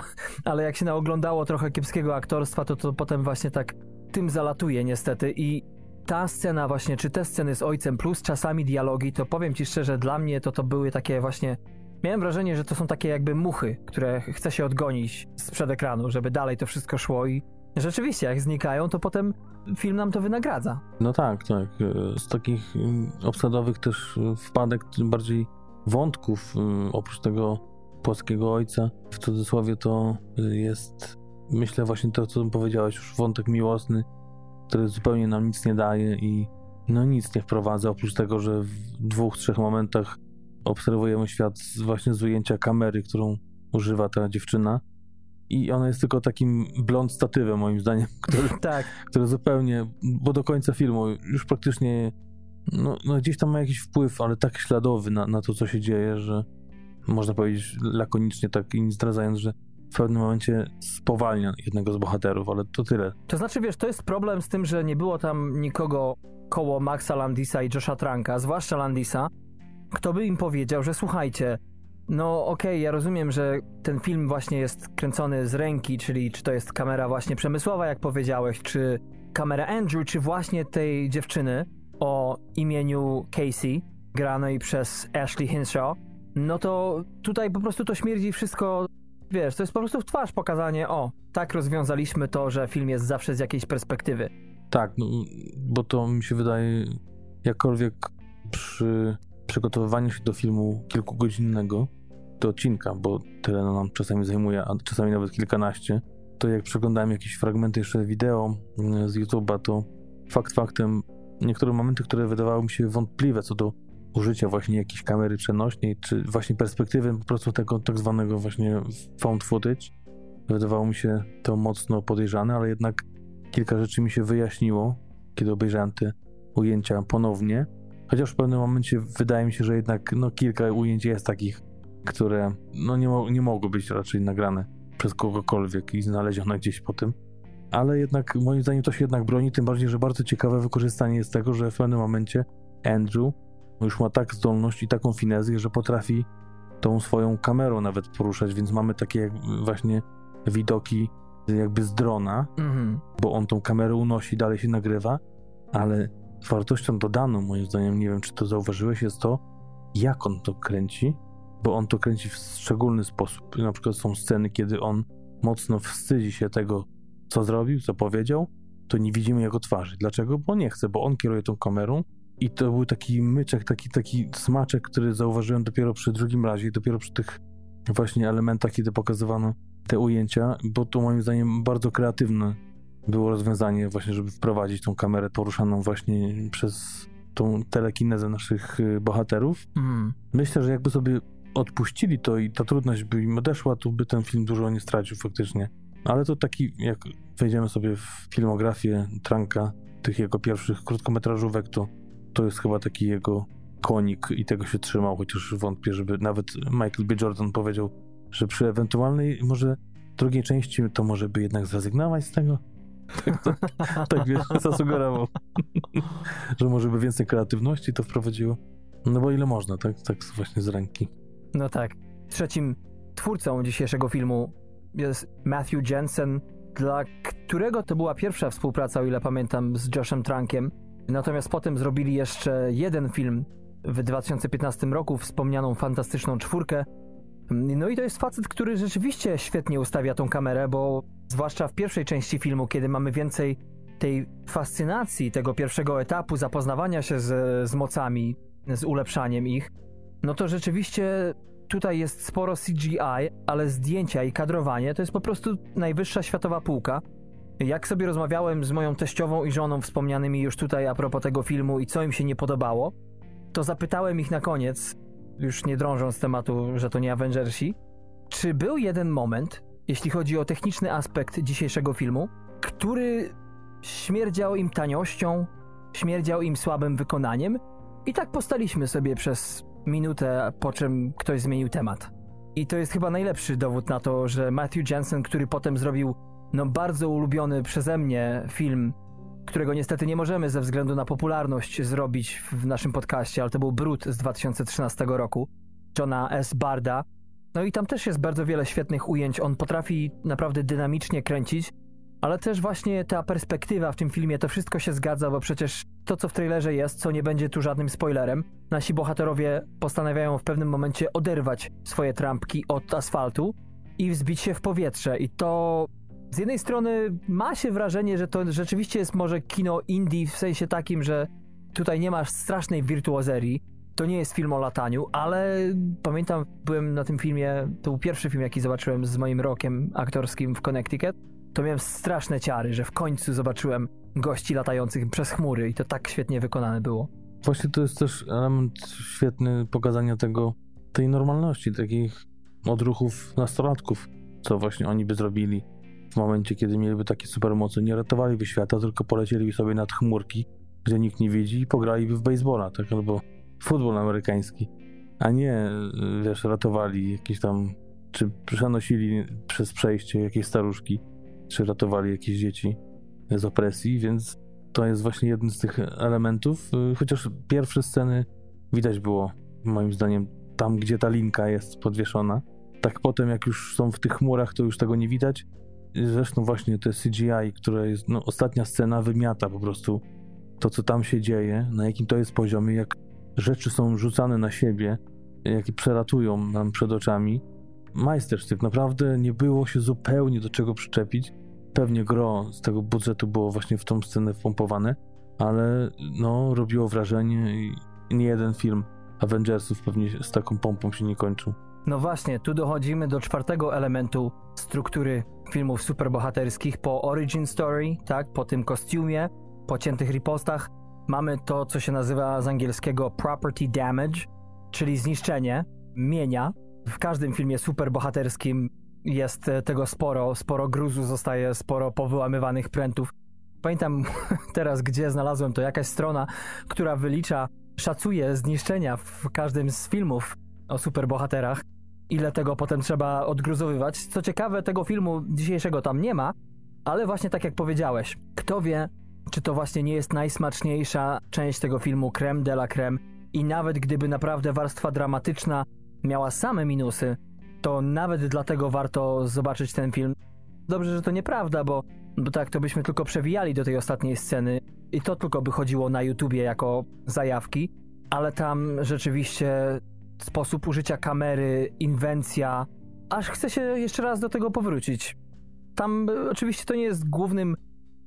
<laughs> ale jak się naoglądało trochę kiepskiego aktorstwa, to to potem właśnie tak tym zalatuje niestety i ta scena właśnie, czy te sceny z ojcem plus czasami dialogi, to powiem ci szczerze, dla mnie to to były takie właśnie Miałem wrażenie, że to są takie jakby muchy, które chce się odgonić sprzed ekranu, żeby dalej to wszystko szło i rzeczywiście jak znikają, to potem film nam to wynagradza. No tak, tak. E, Z takich mm, obsadowych też e, wpadek, bardziej wątków, oprócz tego płaskiego ojca, w cudzysłowie to e, jest, myślę właśnie to, co powiedziałeś, już wątek miłosny, który zupełnie nam nic nie daje i no nic nie wprowadza, oprócz tego, że w dwóch, trzech momentach obserwujemy świat właśnie z ujęcia kamery, którą używa ta dziewczyna. I ona jest tylko takim blond statywem moim zdaniem, <laughs> który Tak, który zupełnie, bo do końca filmu już praktycznie, no, no gdzieś tam ma jakiś wpływ, ale tak śladowy na, na to, co się dzieje, że można powiedzieć lakonicznie, tak i nie zdradzając, że w pewnym momencie spowalnia jednego z bohaterów, ale to tyle. To znaczy, wiesz, to jest problem z tym, że nie było tam nikogo koło Maxa Landisa i Josha Tranka, zwłaszcza Landisa, kto by im powiedział, że słuchajcie, no okej, ja rozumiem, że ten film właśnie jest kręcony z ręki, czyli czy to jest kamera właśnie przemysłowa, jak powiedziałeś, czy kamera Andrew, czy właśnie tej dziewczyny o imieniu Casey, granej przez Ashley Hinshaw, no to tutaj po prostu to śmierdzi wszystko Wiesz, to jest po prostu w twarz pokazanie, o, tak rozwiązaliśmy to, że film jest zawsze z jakiejś perspektywy. Tak, no, bo to mi się wydaje, jakkolwiek przy przygotowywaniu się do filmu kilkugodzinnego, do odcinka, bo tyle nam czasami zajmuje, a czasami nawet kilkanaście, to jak przeglądałem jakieś fragmenty jeszcze wideo mm, z YouTube'a, to fakt faktem niektóre momenty, które wydawały mi się wątpliwe co do użycia właśnie jakiejś kamery przenośnej, czy właśnie perspektywy po prostu tego tak zwanego właśnie found footage, wydawało mi się to mocno podejrzane, ale jednak kilka rzeczy mi się wyjaśniło, kiedy obejrzałem te ujęcia ponownie. Chociaż w pewnym momencie wydaje mi się, że jednak no, kilka ujęć jest takich, które no, nie, mo- nie mogły być raczej nagrane przez kogokolwiek i znalezione gdzieś po tym. Ale jednak moim zdaniem to się jednak broni, tym bardziej, że bardzo ciekawe wykorzystanie jest tego, że w pewnym momencie Andrew już ma tak zdolność i taką finezję, że potrafi tą swoją kamerą nawet poruszać, więc mamy takie właśnie widoki jakby z drona, Mhm. bo on tą kamerę unosi, dalej się nagrywa, ale wartością dodaną, moim zdaniem, nie wiem czy to zauważyłeś, jest to, jak on to kręci, bo on to kręci w szczególny sposób. Na przykład są sceny, kiedy on mocno wstydzi się tego, co zrobił, co powiedział, to nie widzimy jego twarzy. Dlaczego? Bo nie chce, bo on kieruje tą kamerą i to był taki myczek, taki, taki smaczek, który zauważyłem dopiero przy drugim razie, dopiero przy tych właśnie elementach, kiedy pokazywano te ujęcia, bo to moim zdaniem bardzo kreatywne było rozwiązanie właśnie, żeby wprowadzić tą kamerę poruszaną właśnie przez tą telekinezę naszych y, bohaterów. Mhm. Myślę, że jakby sobie odpuścili to i ta trudność by im odeszła, to by ten film dużo nie stracił faktycznie. Ale to taki, jak wejdziemy sobie w filmografię Tranka, tych jego pierwszych krótkometrażówek, to to jest chyba taki jego konik i tego się trzymał, chociaż wątpię, żeby nawet Michael B. Jordan powiedział, że przy ewentualnej może drugiej części to może by jednak zrezygnować z tego. <laughs> Tak, to, tak wiesz, <laughs> zasugerował, <laughs> że może by więcej kreatywności to wprowadziło. No bo ile można, tak? Tak właśnie z ręki. No tak. Trzecim twórcą dzisiejszego filmu jest Matthew Jensen, dla którego to była pierwsza współpraca, o ile pamiętam, z Joshem Trankiem. Natomiast potem zrobili jeszcze jeden film w 2015 roku, wspomnianą fantastyczną czwórkę. No i to jest facet, który rzeczywiście świetnie ustawia tą kamerę, bo zwłaszcza w pierwszej części filmu, kiedy mamy więcej tej fascynacji, tego pierwszego etapu zapoznawania się z, z mocami, z ulepszaniem ich, no to rzeczywiście tutaj jest sporo CGI, ale zdjęcia i kadrowanie to jest po prostu najwyższa światowa półka. Jak sobie rozmawiałem z moją teściową i żoną wspomnianymi już tutaj a propos tego filmu i co im się nie podobało, to zapytałem ich na koniec, już nie drążąc tematu, że to nie Avengersi, czy był jeden moment, jeśli chodzi o techniczny aspekt dzisiejszego filmu, który śmierdział im taniością, śmierdział im słabym wykonaniem i tak postaliśmy sobie przez minutę, po czym ktoś zmienił temat. I to jest chyba najlepszy dowód na to, że Matthew Jensen, który potem zrobił no bardzo ulubiony przeze mnie film, którego niestety nie możemy ze względu na popularność zrobić w naszym podcaście, ale to był Brud z 2013 roku, Johna S. Barda. No i tam też jest bardzo wiele świetnych ujęć. On potrafi naprawdę dynamicznie kręcić, ale też właśnie ta perspektywa w tym filmie, to wszystko się zgadza, bo przecież to, co w trailerze jest, co nie będzie tu żadnym spoilerem, nasi bohaterowie postanawiają w pewnym momencie oderwać swoje trampki od asfaltu i wzbić się w powietrze. I to z jednej strony ma się wrażenie, że to rzeczywiście jest może kino indie w sensie takim, że tutaj nie masz strasznej wirtuozerii. To nie jest film o lataniu, ale pamiętam, byłem na tym filmie, to był pierwszy film, jaki zobaczyłem z moim rokiem aktorskim w Connecticut. To miałem straszne ciary, że w końcu zobaczyłem gości latających przez chmury i to tak świetnie wykonane było. Właśnie to jest też element świetny pokazania tego, tej normalności, takich odruchów nastolatków, co właśnie oni by zrobili w momencie, kiedy mieliby takie supermoce, nie ratowaliby świata, tylko polecieliby sobie nad chmurki, gdzie nikt nie widzi i pograliby w baseballa, tak, albo futbol amerykański, a nie, wiesz, ratowali jakieś tam, czy przenosili przez przejście jakieś staruszki, czy ratowali jakieś dzieci z opresji, więc to jest właśnie jeden z tych elementów, chociaż pierwsze sceny widać było, moim zdaniem, tam, gdzie ta linka jest podwieszona. Tak potem, jak już są w tych chmurach, to już tego nie widać, Zresztą właśnie te CGI, które jest, no ostatnia scena wymiata po prostu to, co tam się dzieje, na jakim to jest poziomie, jak rzeczy są rzucane na siebie, jakie przeratują nam przed oczami. Majstersztyk, naprawdę nie było się zupełnie do czego przyczepić. Pewnie gro z tego budżetu było właśnie w tą scenę wpompowane, ale no, robiło wrażenie i nie jeden film Avengersów pewnie z taką pompą się nie kończył. No właśnie, tu dochodzimy do czwartego elementu struktury filmów superbohaterskich po origin story, tak, po tym kostiumie, po ciętych ripostach. Mamy to, co się nazywa z angielskiego property damage, czyli zniszczenie mienia. W każdym filmie superbohaterskim jest tego sporo, sporo gruzu zostaje, sporo powyłamywanych prętów. Pamiętam <laughs> teraz, gdzie znalazłem to jakaś strona, która wylicza, szacuje zniszczenia w każdym z filmów o superbohaterach ile tego potem trzeba odgruzowywać. Co ciekawe, tego filmu dzisiejszego tam nie ma, ale właśnie tak jak powiedziałeś, kto wie, czy to właśnie nie jest najsmaczniejsza część tego filmu creme de la creme i nawet gdyby naprawdę warstwa dramatyczna miała same minusy, to nawet dlatego warto zobaczyć ten film. Dobrze, że to nieprawda, bo, bo tak to byśmy tylko przewijali do tej ostatniej sceny i to tylko by chodziło na YouTubie jako zajawki, ale tam rzeczywiście sposób użycia kamery, inwencja, aż chce się jeszcze raz do tego powrócić. Tam e, oczywiście to nie jest głównym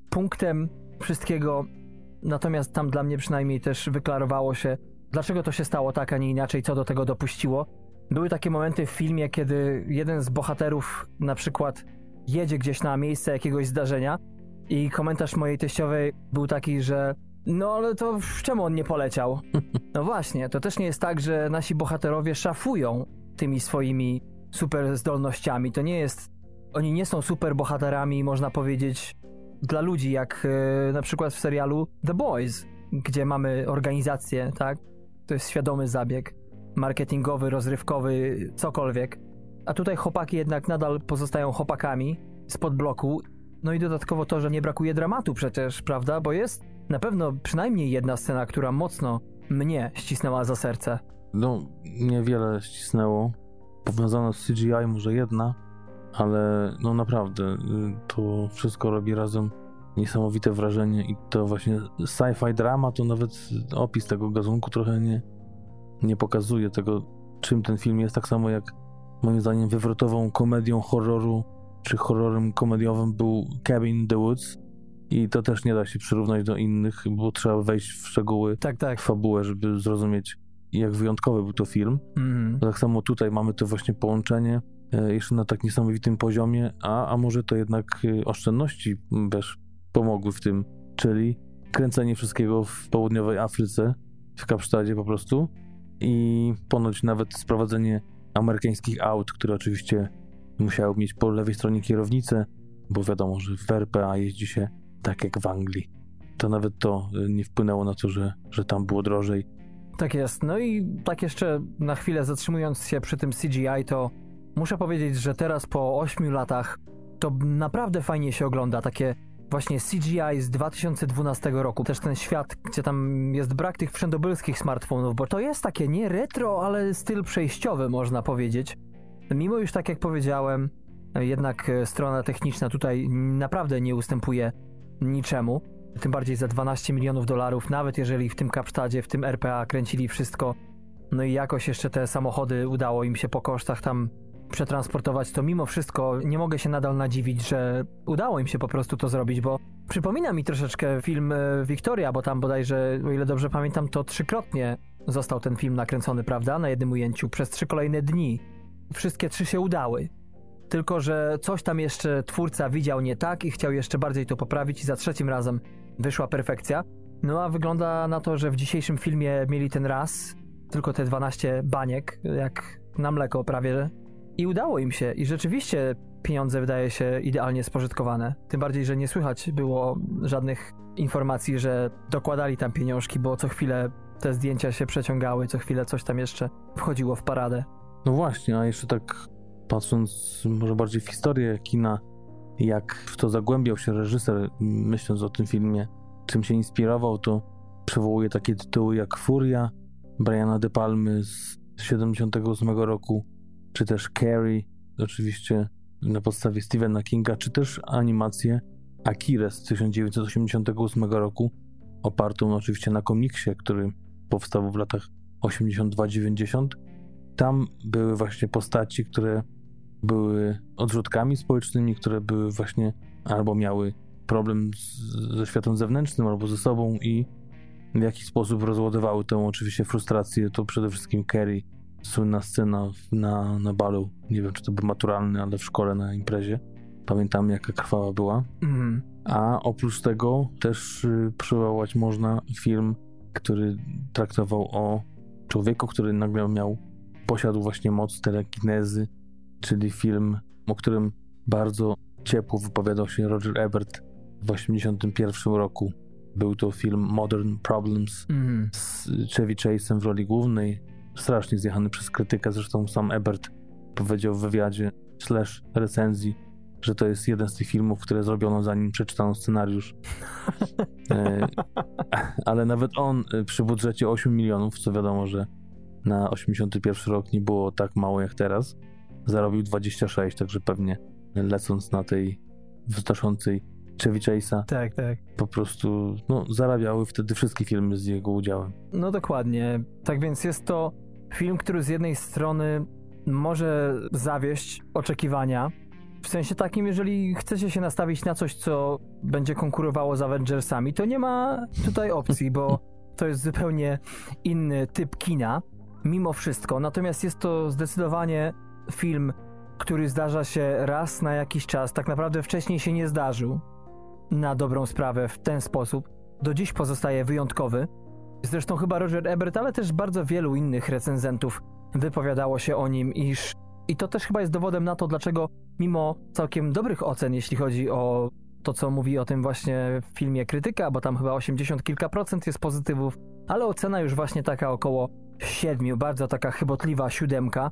punktem wszystkiego, natomiast tam dla mnie przynajmniej też wyklarowało się, dlaczego to się stało tak, a nie inaczej, co do tego dopuściło. Były takie momenty w filmie, kiedy jeden z bohaterów na przykład jedzie gdzieś na miejsce jakiegoś zdarzenia i komentarz mojej teściowej był taki, że no ale to czemu on nie poleciał? <laughs> No właśnie, to też nie jest tak, że nasi bohaterowie szafują tymi swoimi super zdolnościami. To nie jest oni nie są super bohaterami, można powiedzieć, dla ludzi, jak e, na przykład w serialu The Boys, gdzie mamy organizację, tak? To jest świadomy zabieg, marketingowy, rozrywkowy, cokolwiek. A tutaj chłopaki jednak nadal pozostają chłopakami spod bloku. No i dodatkowo to, że nie brakuje dramatu przecież, prawda? Bo jest na pewno przynajmniej jedna scena, która mocno mnie ścisnęła za serce. No, niewiele ścisnęło. Powiązano z CGI może jedna, ale no naprawdę, y, to wszystko robi razem niesamowite wrażenie i to właśnie sci-fi drama, to nawet opis tego gazunku trochę nie, nie pokazuje tego, czym ten film jest, tak samo jak moim zdaniem wywrotową komedią horroru, czy horrorem komediowym był Cabin in the Woods i to też nie da się przyrównać do innych, bo trzeba wejść w szczegóły, Tak, tak. fabułę, żeby zrozumieć jak wyjątkowy był to film. Mhm. Tak samo tutaj mamy to właśnie połączenie e, jeszcze na tak niesamowitym poziomie, a, a może to jednak e, oszczędności wiesz, pomogły w tym, czyli kręcenie wszystkiego w południowej Afryce, w Kapsztadzie po prostu i ponoć nawet sprowadzenie amerykańskich aut, które oczywiście musiały mieć po lewej stronie kierownicę, bo wiadomo, że w RPA jeździ się tak jak w Anglii. To nawet to e, nie wpłynęło na to, że, że tam było drożej. Tak jest. No i tak jeszcze na chwilę zatrzymując się przy tym CGI, to muszę powiedzieć, że teraz po 8 latach to naprawdę fajnie się ogląda. Takie właśnie CGI z 2012 roku. Też ten świat, gdzie tam jest brak tych wszędobylskich smartfonów, bo to jest takie nie retro, ale styl przejściowy, można powiedzieć. Mimo już tak jak powiedziałem, jednak e, strona techniczna tutaj naprawdę nie ustępuje niczemu. Tym bardziej za 12 milionów dolarów, nawet jeżeli w tym Kapsztadzie, w tym RPA kręcili wszystko, no i jakoś jeszcze te samochody udało im się po kosztach tam przetransportować, to mimo wszystko nie mogę się nadal nadziwić, że udało im się po prostu to zrobić, bo przypomina mi troszeczkę film e, Victoria, bo tam bodajże, o ile dobrze pamiętam, to trzykrotnie został ten film nakręcony, prawda, na jednym ujęciu, przez trzy kolejne dni. Wszystkie trzy się udały. Tylko, że coś tam jeszcze twórca widział nie tak i chciał jeszcze bardziej to poprawić i za trzecim razem wyszła perfekcja. No a wygląda na to, że w dzisiejszym filmie mieli ten raz, tylko te 12 baniek, jak na mleko prawie. I udało im się i rzeczywiście pieniądze wydaje się idealnie spożytkowane. Tym bardziej, że nie słychać było żadnych informacji, że dokładali tam pieniążki, bo co chwilę te zdjęcia się przeciągały, co chwilę coś tam jeszcze wchodziło w paradę. No właśnie, a jeszcze tak patrząc może bardziej w historię kina, jak w to zagłębiał się reżyser, myśląc o tym filmie, czym się inspirował, to przywołuje takie tytuły jak Furia, Briana De Palmy z 78 roku, czy też Carrie, oczywiście na podstawie Stephena Kinga, czy też animację Akira z 1988 roku, opartą oczywiście na komiksie, który powstał w latach 82-90. Tam były właśnie postaci, które były odrzutkami społecznymi, które były właśnie albo miały problem z, ze światem zewnętrznym, albo ze sobą i w jakiś sposób rozładowały tę oczywiście frustrację. To przede wszystkim Kerry, słynna scena na, na balu, nie wiem czy to był maturalny, ale w szkole na imprezie. Pamiętam jaka krwawa była. Mhm. A oprócz tego też y, przywołać można film, który traktował o człowieku, który nagle miał, posiadł właśnie moc telekinezy, czyli film, o którym bardzo ciepło wypowiadał się Roger Ebert w 1981 roku. Był to film Modern Problems Mhm. z Chevy Chase'em w roli głównej. Strasznie zjechany przez krytykę, zresztą sam Ebert powiedział w wywiadzie slash recenzji, że to jest jeden z tych filmów, które zrobiono zanim przeczytano scenariusz. <laughs> E, ale nawet on e, przy budżecie 8 milionów, co wiadomo, że na 81 rok nie było tak mało jak teraz, zarobił 26, także pewnie lecąc na tej wznoszącej Chevy Chase'a, Tak, tak. po prostu no, zarabiały wtedy wszystkie filmy z jego udziałem. No dokładnie. Tak więc jest to film, który z jednej strony może zawieść oczekiwania. W sensie takim, jeżeli chcecie się nastawić na coś, co będzie konkurowało z Avengersami, to nie ma tutaj opcji, bo to jest zupełnie inny typ kina, mimo wszystko. Natomiast jest to zdecydowanie film, który zdarza się raz na jakiś czas. Tak naprawdę wcześniej się nie zdarzył. Na dobrą sprawę w ten sposób. Do dziś pozostaje wyjątkowy. Zresztą chyba Roger Ebert, ale też bardzo wielu innych recenzentów wypowiadało się o nim, iż I to też chyba jest dowodem na to, dlaczego mimo całkiem dobrych ocen, jeśli chodzi o to, co mówi o tym właśnie w filmie krytyka, bo tam chyba 80 kilka procent jest pozytywów, ale ocena już właśnie taka około 7, bardzo taka chybotliwa siódemka,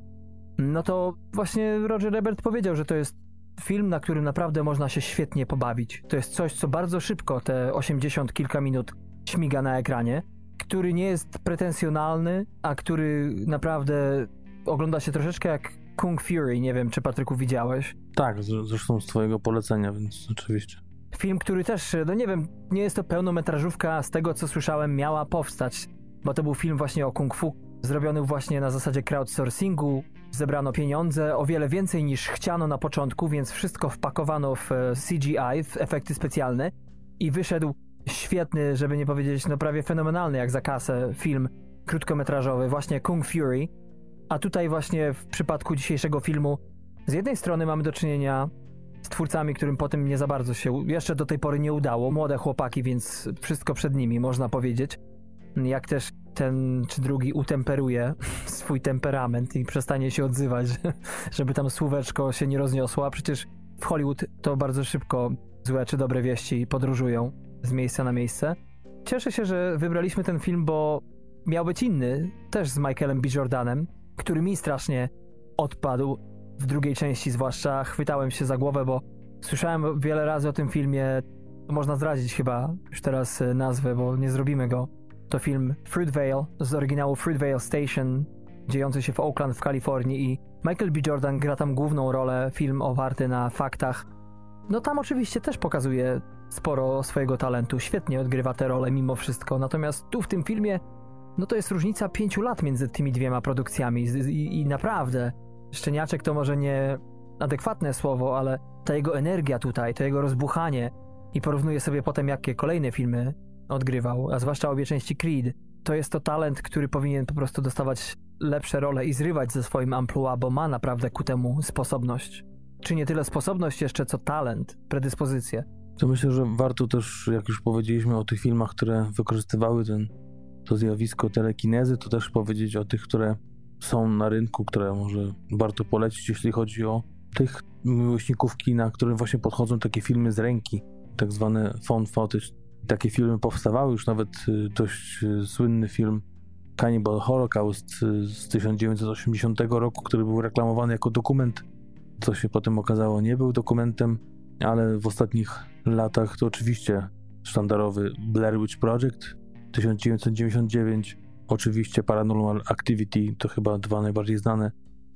no to właśnie Roger Ebert powiedział, że to jest film, na którym naprawdę można się świetnie pobawić. To jest coś, co bardzo szybko, te 80 kilka minut, śmiga na ekranie, który nie jest pretensjonalny, a który naprawdę ogląda się troszeczkę jak Kung Fury. Nie wiem, czy Patryku widziałeś. Tak, zresztą z twojego polecenia, więc oczywiście. Film, który też, no nie wiem, nie jest to pełnometrażówka, z tego co słyszałem, miała powstać, bo to był film właśnie o kung fu, zrobiony właśnie na zasadzie crowdsourcingu. Zebrano pieniądze, o wiele więcej niż chciano na początku, więc wszystko wpakowano w e, CGI, w efekty specjalne i wyszedł świetny, żeby nie powiedzieć, no prawie fenomenalny jak za kasę film krótkometrażowy, właśnie Kung Fury. A tutaj właśnie w przypadku dzisiejszego filmu z jednej strony mamy do czynienia z twórcami, którym potem nie za bardzo się jeszcze do tej pory nie udało. Młode chłopaki, więc wszystko przed nimi, można powiedzieć. Jak też ten czy drugi utemperuje <laughs> swój temperament i przestanie się odzywać, <laughs> żeby tam słóweczko się nie rozniosło, a przecież w Hollywood to bardzo szybko złe czy dobre wieści podróżują z miejsca na miejsce. Cieszę się, że wybraliśmy ten film, bo miał być inny, też z Michaelem B. Jordanem, który mi strasznie odpadł w drugiej części, zwłaszcza chwytałem się za głowę, bo słyszałem wiele razy o tym filmie. Można zdradzić chyba już teraz e, nazwę, bo nie zrobimy go. To film Fruitvale z oryginału Fruitvale Station, dziejący się w Oakland w Kalifornii i Michael B. Jordan gra tam główną rolę, film oparty na faktach. No tam oczywiście też pokazuje sporo swojego talentu, świetnie odgrywa tę rolę mimo wszystko, natomiast tu w tym filmie no to jest różnica pięciu lat między tymi dwiema produkcjami i, i naprawdę szczeniaczek to może nie adekwatne słowo, ale ta jego energia tutaj, to jego rozbuchanie i porównuję sobie potem jakie kolejne filmy odgrywał, a zwłaszcza obie części Creed, to jest to talent, który powinien po prostu dostawać lepsze role i zrywać ze swoim amplua, bo ma naprawdę ku temu sposobność. Czy nie tyle sposobność jeszcze, co talent, predyspozycję. To myślę, że warto też, jak już powiedzieliśmy o tych filmach, które wykorzystywały ten, to zjawisko telekinezy, to też powiedzieć o tych, które są na rynku, które może warto polecić, jeśli chodzi o tych miłośników kina, którym właśnie podchodzą takie filmy z ręki, tak zwane phone footage. Takie filmy powstawały, już nawet y, dość y, słynny film Cannibal Holocaust y, z 1980 roku, który był reklamowany jako dokument, co się potem okazało nie był dokumentem, ale w ostatnich latach to oczywiście sztandarowy Blair Witch Project 1999, oczywiście Paranormal Activity to chyba dwa najbardziej znane,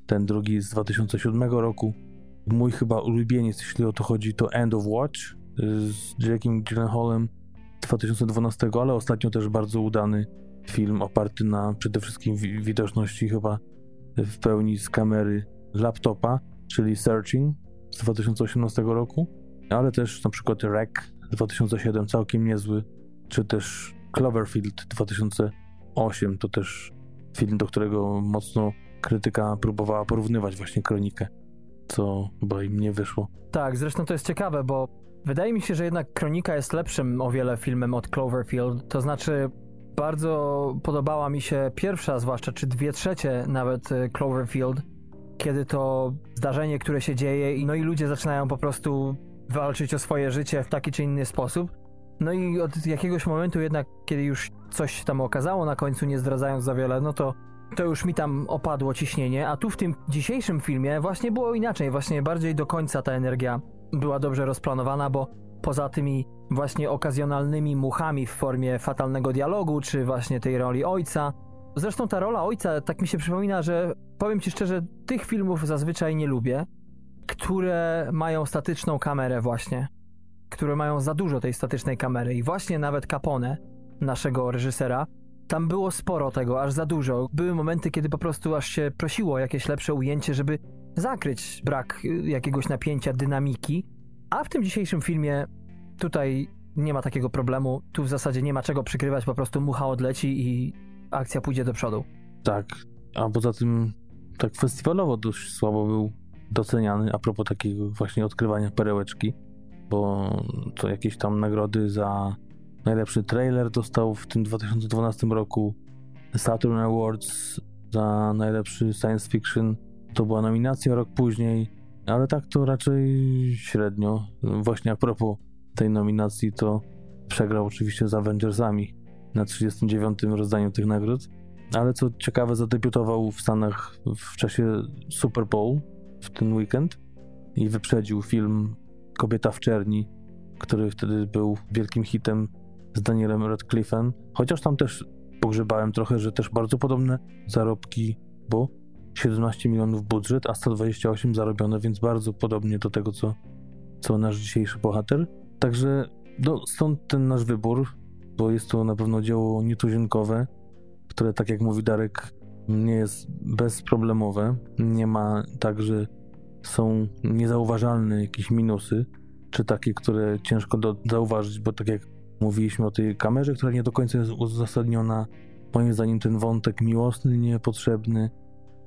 ten drugi z 2007 roku. Mój chyba ulubieniec, jeśli o to chodzi, to End of Watch z Jackiem Gyllenhaalem 2012, ale ostatnio też bardzo udany film oparty na przede wszystkim widoczności chyba w pełni z kamery laptopa, czyli Searching z 2018 roku, ale też na przykład Rec 2007, całkiem niezły, czy też Cloverfield 2008, to też film, do którego mocno krytyka próbowała porównywać właśnie kronikę, co chyba im nie wyszło. Tak, zresztą to jest ciekawe, bo wydaje mi się, że jednak kronika jest lepszym o wiele filmem od Cloverfield. To znaczy, bardzo podobała mi się pierwsza, zwłaszcza czy dwie trzecie nawet y, Cloverfield, kiedy to zdarzenie, które się dzieje, no i ludzie zaczynają po prostu walczyć o swoje życie w taki czy inny sposób. No i od jakiegoś momentu jednak, kiedy już coś tam okazało na końcu, nie zdradzając za wiele, no to to już mi tam opadło ciśnienie, a tu w tym dzisiejszym filmie właśnie było inaczej, właśnie bardziej do końca ta energia była dobrze rozplanowana, bo poza tymi właśnie okazjonalnymi muchami w formie fatalnego dialogu, czy właśnie tej roli ojca, zresztą ta rola ojca, tak mi się przypomina, że powiem ci szczerze, tych filmów zazwyczaj nie lubię, które mają statyczną kamerę właśnie, które mają za dużo tej statycznej kamery i właśnie nawet Capone, naszego reżysera, tam było sporo tego, aż za dużo. Były momenty, kiedy po prostu aż się prosiło jakieś lepsze ujęcie, żeby zakryć brak y, jakiegoś napięcia, dynamiki. A w tym dzisiejszym filmie tutaj nie ma takiego problemu. Tu w zasadzie nie ma czego przykrywać, po prostu mucha odleci i akcja pójdzie do przodu. Tak, a poza tym tak festiwalowo dość słabo był doceniany a propos takiego właśnie odkrywania perełeczki, bo to jakieś tam nagrody za Najlepszy trailer dostał w tym 2012 roku Saturn Awards za najlepszy science fiction to była nominacja rok później, ale tak to raczej średnio. Właśnie a propos tej nominacji, to przegrał oczywiście z Avengersami na 39. rozdaniu tych nagród. Ale co ciekawe, zadebiutował w Stanach w czasie Super Bowl w ten weekend i wyprzedził film Kobieta w czerni, który wtedy był wielkim hitem z Danielem Radcliffe'em. Chociaż tam też pogrzebałem trochę, że też bardzo podobne zarobki, bo 17 milionów budżet, a 128 zarobione, więc bardzo podobnie do tego, co, co nasz dzisiejszy bohater. Także no, stąd ten nasz wybór, bo jest to na pewno dzieło nietuzinkowe, które, tak jak mówi Darek, nie jest bezproblemowe. Nie ma tak, że są niezauważalne jakieś minusy, czy takie, które ciężko do, zauważyć, bo tak jak mówiliśmy o tej kamerze, która nie do końca jest uzasadniona, moim zdaniem ten wątek miłosny, niepotrzebny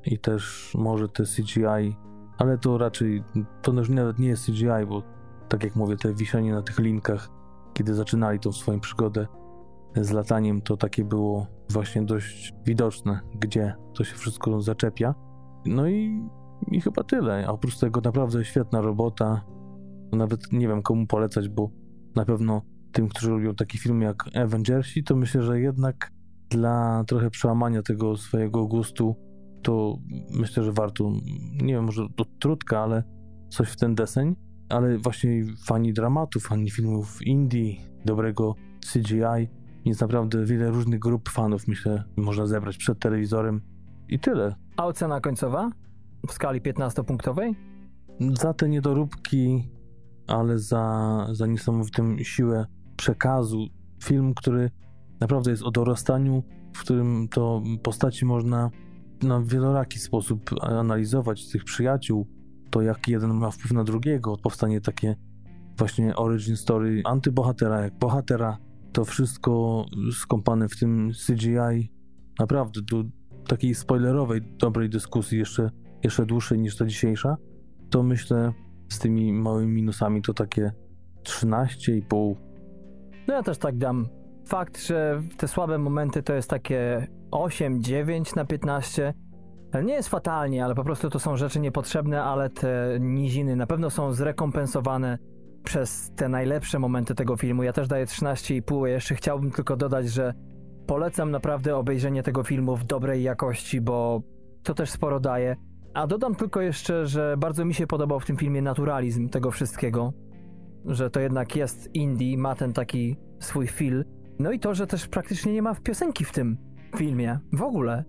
i też może te CGI, ale to raczej, to już nawet nie jest CGI, bo tak jak mówię, te wiszenie na tych linkach, kiedy zaczynali tą swoją przygodę z lataniem, to takie było właśnie dość widoczne, gdzie to się wszystko zaczepia. No i, i chyba tyle. A oprócz tego naprawdę świetna robota. Nawet nie wiem komu polecać, bo na pewno tym, którzy lubią taki film jak Avengersi, to myślę, że jednak dla trochę przełamania tego swojego gustu, to myślę, że warto, nie wiem, może to trudka, ale coś w ten deseń. Ale właśnie fani dramatu, fani filmów indie, dobrego CGI, jest naprawdę wiele różnych grup fanów, myślę, można zebrać przed telewizorem i tyle. A ocena końcowa? W skali 15-punktowej? Za te niedoróbki, ale za, za niesamowitą siłę przekazu. Film, który naprawdę jest o dorastaniu, w którym to postaci można na wieloraki sposób analizować tych przyjaciół, to jak jeden ma wpływ na drugiego, powstanie takie właśnie origin story antybohatera, jak bohatera, to wszystko skąpane w tym CGI. Naprawdę, do takiej spoilerowej, dobrej dyskusji, jeszcze, jeszcze dłuższej niż ta dzisiejsza, to myślę z tymi małymi minusami to takie 13,5. No ja też tak dam. Fakt, że te słabe momenty to jest takie 8, 9 na 15. Nie jest fatalnie, ale po prostu to są rzeczy niepotrzebne, ale te niziny na pewno są zrekompensowane przez te najlepsze momenty tego filmu. Ja też daję 13,5. Jeszcze chciałbym tylko dodać, że polecam naprawdę obejrzenie tego filmu w dobrej jakości, bo to też sporo daje. A dodam tylko jeszcze, że bardzo mi się podobał w tym filmie naturalizm tego wszystkiego. Że to jednak jest indie, ma ten taki swój feel. No i to, że też praktycznie nie ma piosenki w tym filmie. W ogóle.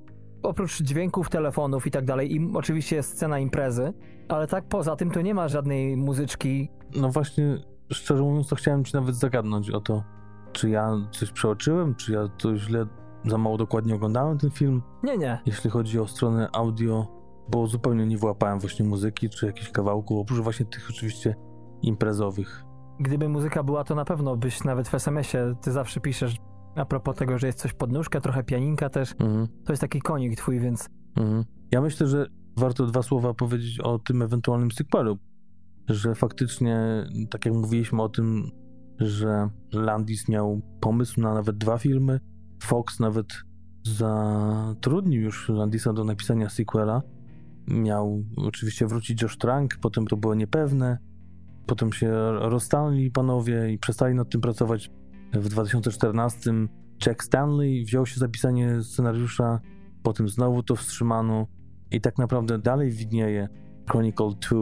Oprócz dźwięków, telefonów i tak dalej. I oczywiście jest scena imprezy, ale tak poza tym to nie ma żadnej muzyczki. No właśnie, szczerze mówiąc, to chciałem ci nawet zagadnąć o to, czy ja coś przeoczyłem, czy ja to źle, za mało dokładnie oglądałem ten film. Nie, nie. Jeśli chodzi o stronę audio, bo zupełnie nie wyłapałem właśnie muzyki, czy jakichś kawałków, oprócz właśnie tych oczywiście imprezowych. Gdyby muzyka była, to na pewno byś nawet w SMS-ie, ty zawsze piszesz a propos tego, że jest coś pod nóżkę, trochę pianinka też. Mhm. To jest taki konik twój, więc Mhm. Ja myślę, że warto dwa słowa powiedzieć o tym ewentualnym sequelu, że faktycznie, tak jak mówiliśmy o tym, że Landis miał pomysł na nawet dwa filmy, Fox nawet zatrudnił już Landisa do napisania sequela. Miał oczywiście wrócić Josh Trank, potem to było niepewne, potem się rozstali panowie i przestali nad tym pracować. W 2014 Jack Stanley wziął się za pisanie scenariusza, potem znowu to wstrzymano i tak naprawdę dalej widnieje Chronicle 2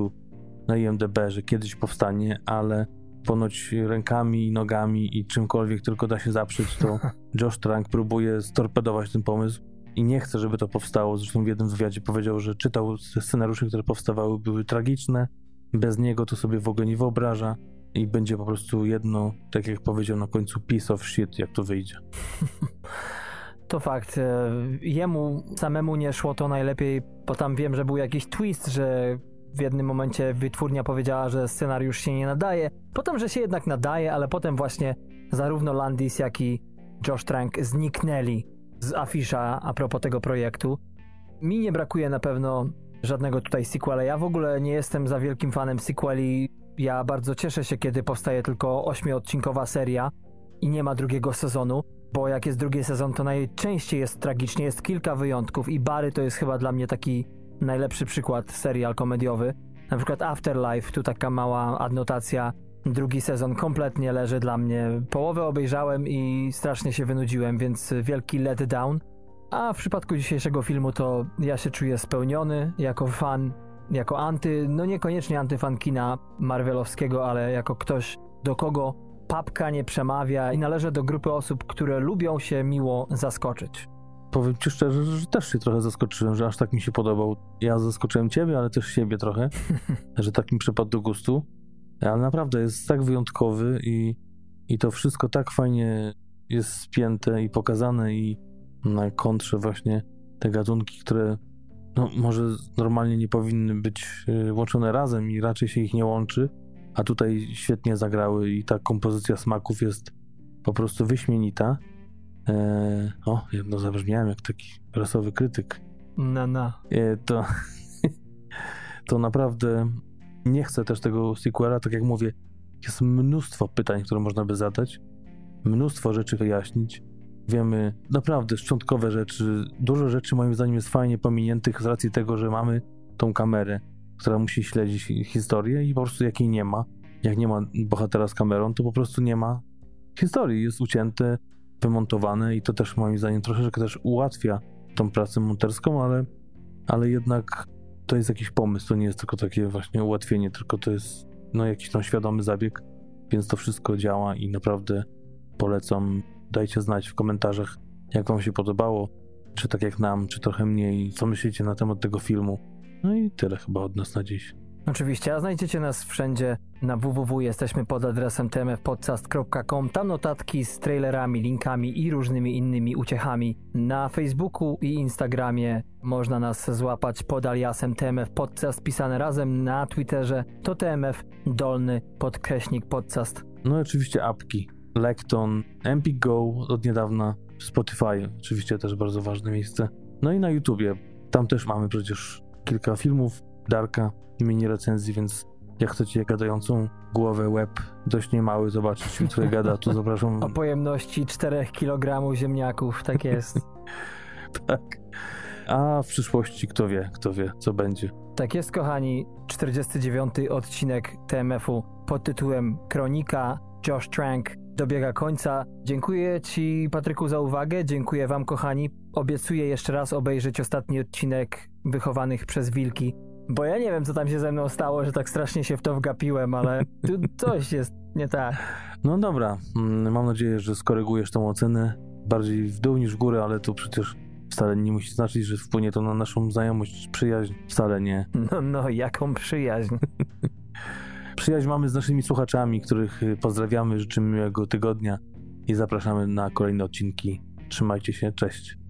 na IMDb, że kiedyś powstanie, ale ponoć rękami i nogami i czymkolwiek tylko da się zaprzeć, to <laughs> Josh Trank próbuje storpedować ten pomysł i nie chce, żeby to powstało. Zresztą w jednym wywiadzie powiedział, że czytał scenariusze, które powstawały, były tragiczne. Bez niego to sobie w ogóle nie wyobraża i będzie po prostu jedno, tak jak powiedział na końcu, piece of shit, jak to wyjdzie. <laughs> to fakt. e, Jemu samemu nie szło to najlepiej, bo tam wiem, że był jakiś twist, że w jednym momencie wytwórnia powiedziała, że scenariusz się nie nadaje, potem, że się jednak nadaje, ale potem właśnie zarówno Landis, jak i Josh Trank zniknęli z afisza a propos tego projektu. Mi nie brakuje na pewno żadnego tutaj sequela. Ja w ogóle nie jestem za wielkim fanem sequeli. Ja bardzo cieszę się, kiedy powstaje tylko ośmiodcinkowa seria i nie ma drugiego sezonu, bo jak jest drugi sezon, to najczęściej jest tragicznie. Jest kilka wyjątków i Bary to jest chyba dla mnie taki najlepszy przykład serial komediowy. Na przykład Afterlife, tu taka mała adnotacja. Drugi sezon kompletnie leży dla mnie. Połowę obejrzałem i strasznie się wynudziłem, więc wielki letdown. A w przypadku dzisiejszego filmu to ja się czuję spełniony jako fan, jako anty, no niekoniecznie antyfan kina marvelowskiego, ale jako ktoś, do kogo papka nie przemawia i należę do grupy osób, które lubią się miło zaskoczyć. Powiem ci szczerze, że też się trochę zaskoczyłem, że aż tak mi się podobał. Ja zaskoczyłem ciebie, ale też siebie trochę, <laughs> że tak mi przypadł do gustu. Ale naprawdę jest tak wyjątkowy i, i to wszystko tak fajnie jest spięte i pokazane i na kontrze właśnie te gatunki, które no, może normalnie nie powinny być y, łączone razem i raczej się ich nie łączy, a tutaj świetnie zagrały i ta kompozycja smaków jest po prostu wyśmienita. Eee, o, jedno zabrzmiałem jak taki prasowy krytyk. Na, na. E, to, <laughs> to naprawdę nie chcę też tego sequela, tak jak mówię, jest mnóstwo pytań, które można by zadać, mnóstwo rzeczy wyjaśnić. Wiemy naprawdę szczątkowe rzeczy, dużo rzeczy moim zdaniem jest fajnie pominiętych z racji tego, że mamy tą kamerę, która musi śledzić historię i po prostu jakiej nie ma. Jak nie ma bohatera z kamerą, to po prostu nie ma historii. Jest ucięte, wymontowane i to też moim zdaniem troszeczkę też ułatwia tą pracę monterską, ale, ale jednak to jest jakiś pomysł, to nie jest tylko takie właśnie ułatwienie, tylko to jest no, jakiś tam świadomy zabieg, więc to wszystko działa i naprawdę polecam. Dajcie znać w komentarzach, jak wam się podobało, czy tak jak nam, czy trochę mniej, co myślicie na temat tego filmu. No i tyle chyba od nas na dziś. Oczywiście, a znajdziecie nas wszędzie na www. Jesteśmy pod adresem tmfpodcast.com. Tam notatki z trailerami, linkami i różnymi innymi uciechami. Na Facebooku i Instagramie można nas złapać pod aliasem TMF Podcast pisane razem. Na Twitterze to TMF dolny podkreśnik podcast. No i oczywiście apki. Lekton, Empik Go od niedawna, Spotify oczywiście też bardzo ważne miejsce. No i na YouTubie. Tam też mamy przecież kilka filmów, Darka, mini recenzji, więc jak chcecie gadającą głowę, łeb, dość niemały zobaczyć, który gada, to <laughs> zapraszam. O pojemności 4 kg ziemniaków, tak jest. <laughs> tak. A w przyszłości kto wie, kto wie, co będzie. Tak jest, kochani. 49. odcinek TMF-u pod tytułem Kronika Josh Trank dobiega końca. Dziękuję Ci, Patryku, za uwagę. Dziękuję Wam, kochani. Obiecuję jeszcze raz obejrzeć ostatni odcinek Wychowanych przez Wilki. Bo ja nie wiem, co tam się ze mną stało, że tak strasznie się w to wgapiłem, ale <laughs> tu coś jest nie tak. No dobra, mm, mam nadzieję, że skorygujesz tą ocenę bardziej w dół niż w górę, ale to przecież wcale nie musi znaczyć, że wpłynie to na naszą znajomość, przyjaźń. Wcale nie. No, no, jaką przyjaźń. <laughs> Przyjaźń mamy z naszymi słuchaczami, których y, pozdrawiamy, życzymy miłego tygodnia i zapraszamy na kolejne odcinki. Trzymajcie się, cześć.